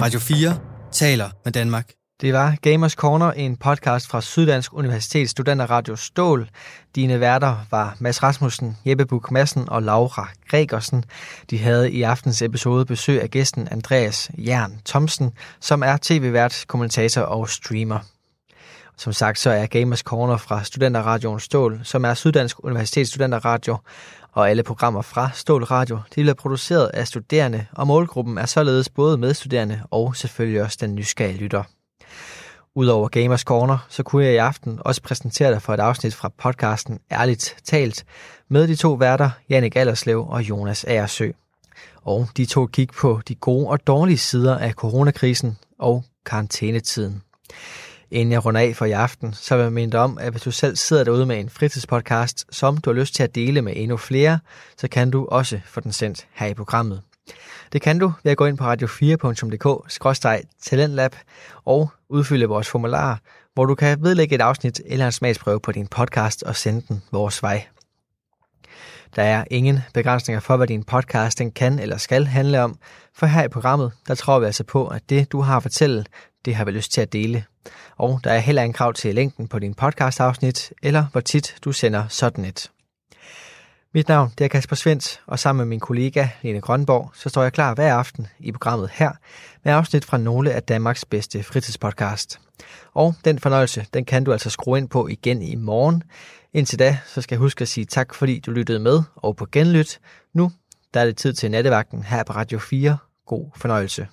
A: Radio 4 taler med Danmark.
B: Det var Gamers Corner, en podcast fra Syddansk Universitets Studenterradio Stål. Dine værter var Mads Rasmussen, Jeppe Buk Madsen og Laura Gregersen. De havde i aftens episode besøg af gæsten Andreas Jern Thomsen, som er tv-vært, kommentator og streamer. Som sagt, så er Gamers Corner fra Studenterradioen Stål, som er Syddansk Universitets Studenterradio, og alle programmer fra Stål Radio, de bliver produceret af studerende, og målgruppen er således både medstuderende og selvfølgelig også den nysgerrige lytter. Udover Gamers Corner, så kunne jeg i aften også præsentere dig for et afsnit fra podcasten Ærligt Talt med de to værter, Jannik Allerslev og Jonas Aersø. Og de to kig på de gode og dårlige sider af coronakrisen og karantænetiden. Inden jeg runder af for i aften, så vil jeg minde dig om, at hvis du selv sidder derude med en fritidspodcast, som du har lyst til at dele med endnu flere, så kan du også få den sendt her i programmet. Det kan du ved at gå ind på radio4.dk-talentlab og udfylde vores formular, hvor du kan vedlægge et afsnit eller en smagsprøve på din podcast og sende den vores vej. Der er ingen begrænsninger for, hvad din podcast den kan eller skal handle om, for her i programmet, der tror vi altså på, at det, du har at fortælle, det har vi lyst til at dele. Og der er heller ingen krav til længden på din podcastafsnit, eller hvor tit du sender sådan et. Mit navn det er Kasper Svens, og sammen med min kollega Lene Grønborg, så står jeg klar hver aften i programmet her med afsnit fra nogle af Danmarks bedste fritidspodcast. Og den fornøjelse, den kan du altså skrue ind på igen i morgen. Indtil da, så skal jeg huske at sige tak, fordi du lyttede med og på genlyt. Nu der er det tid til nattevagten her på Radio 4. God fornøjelse.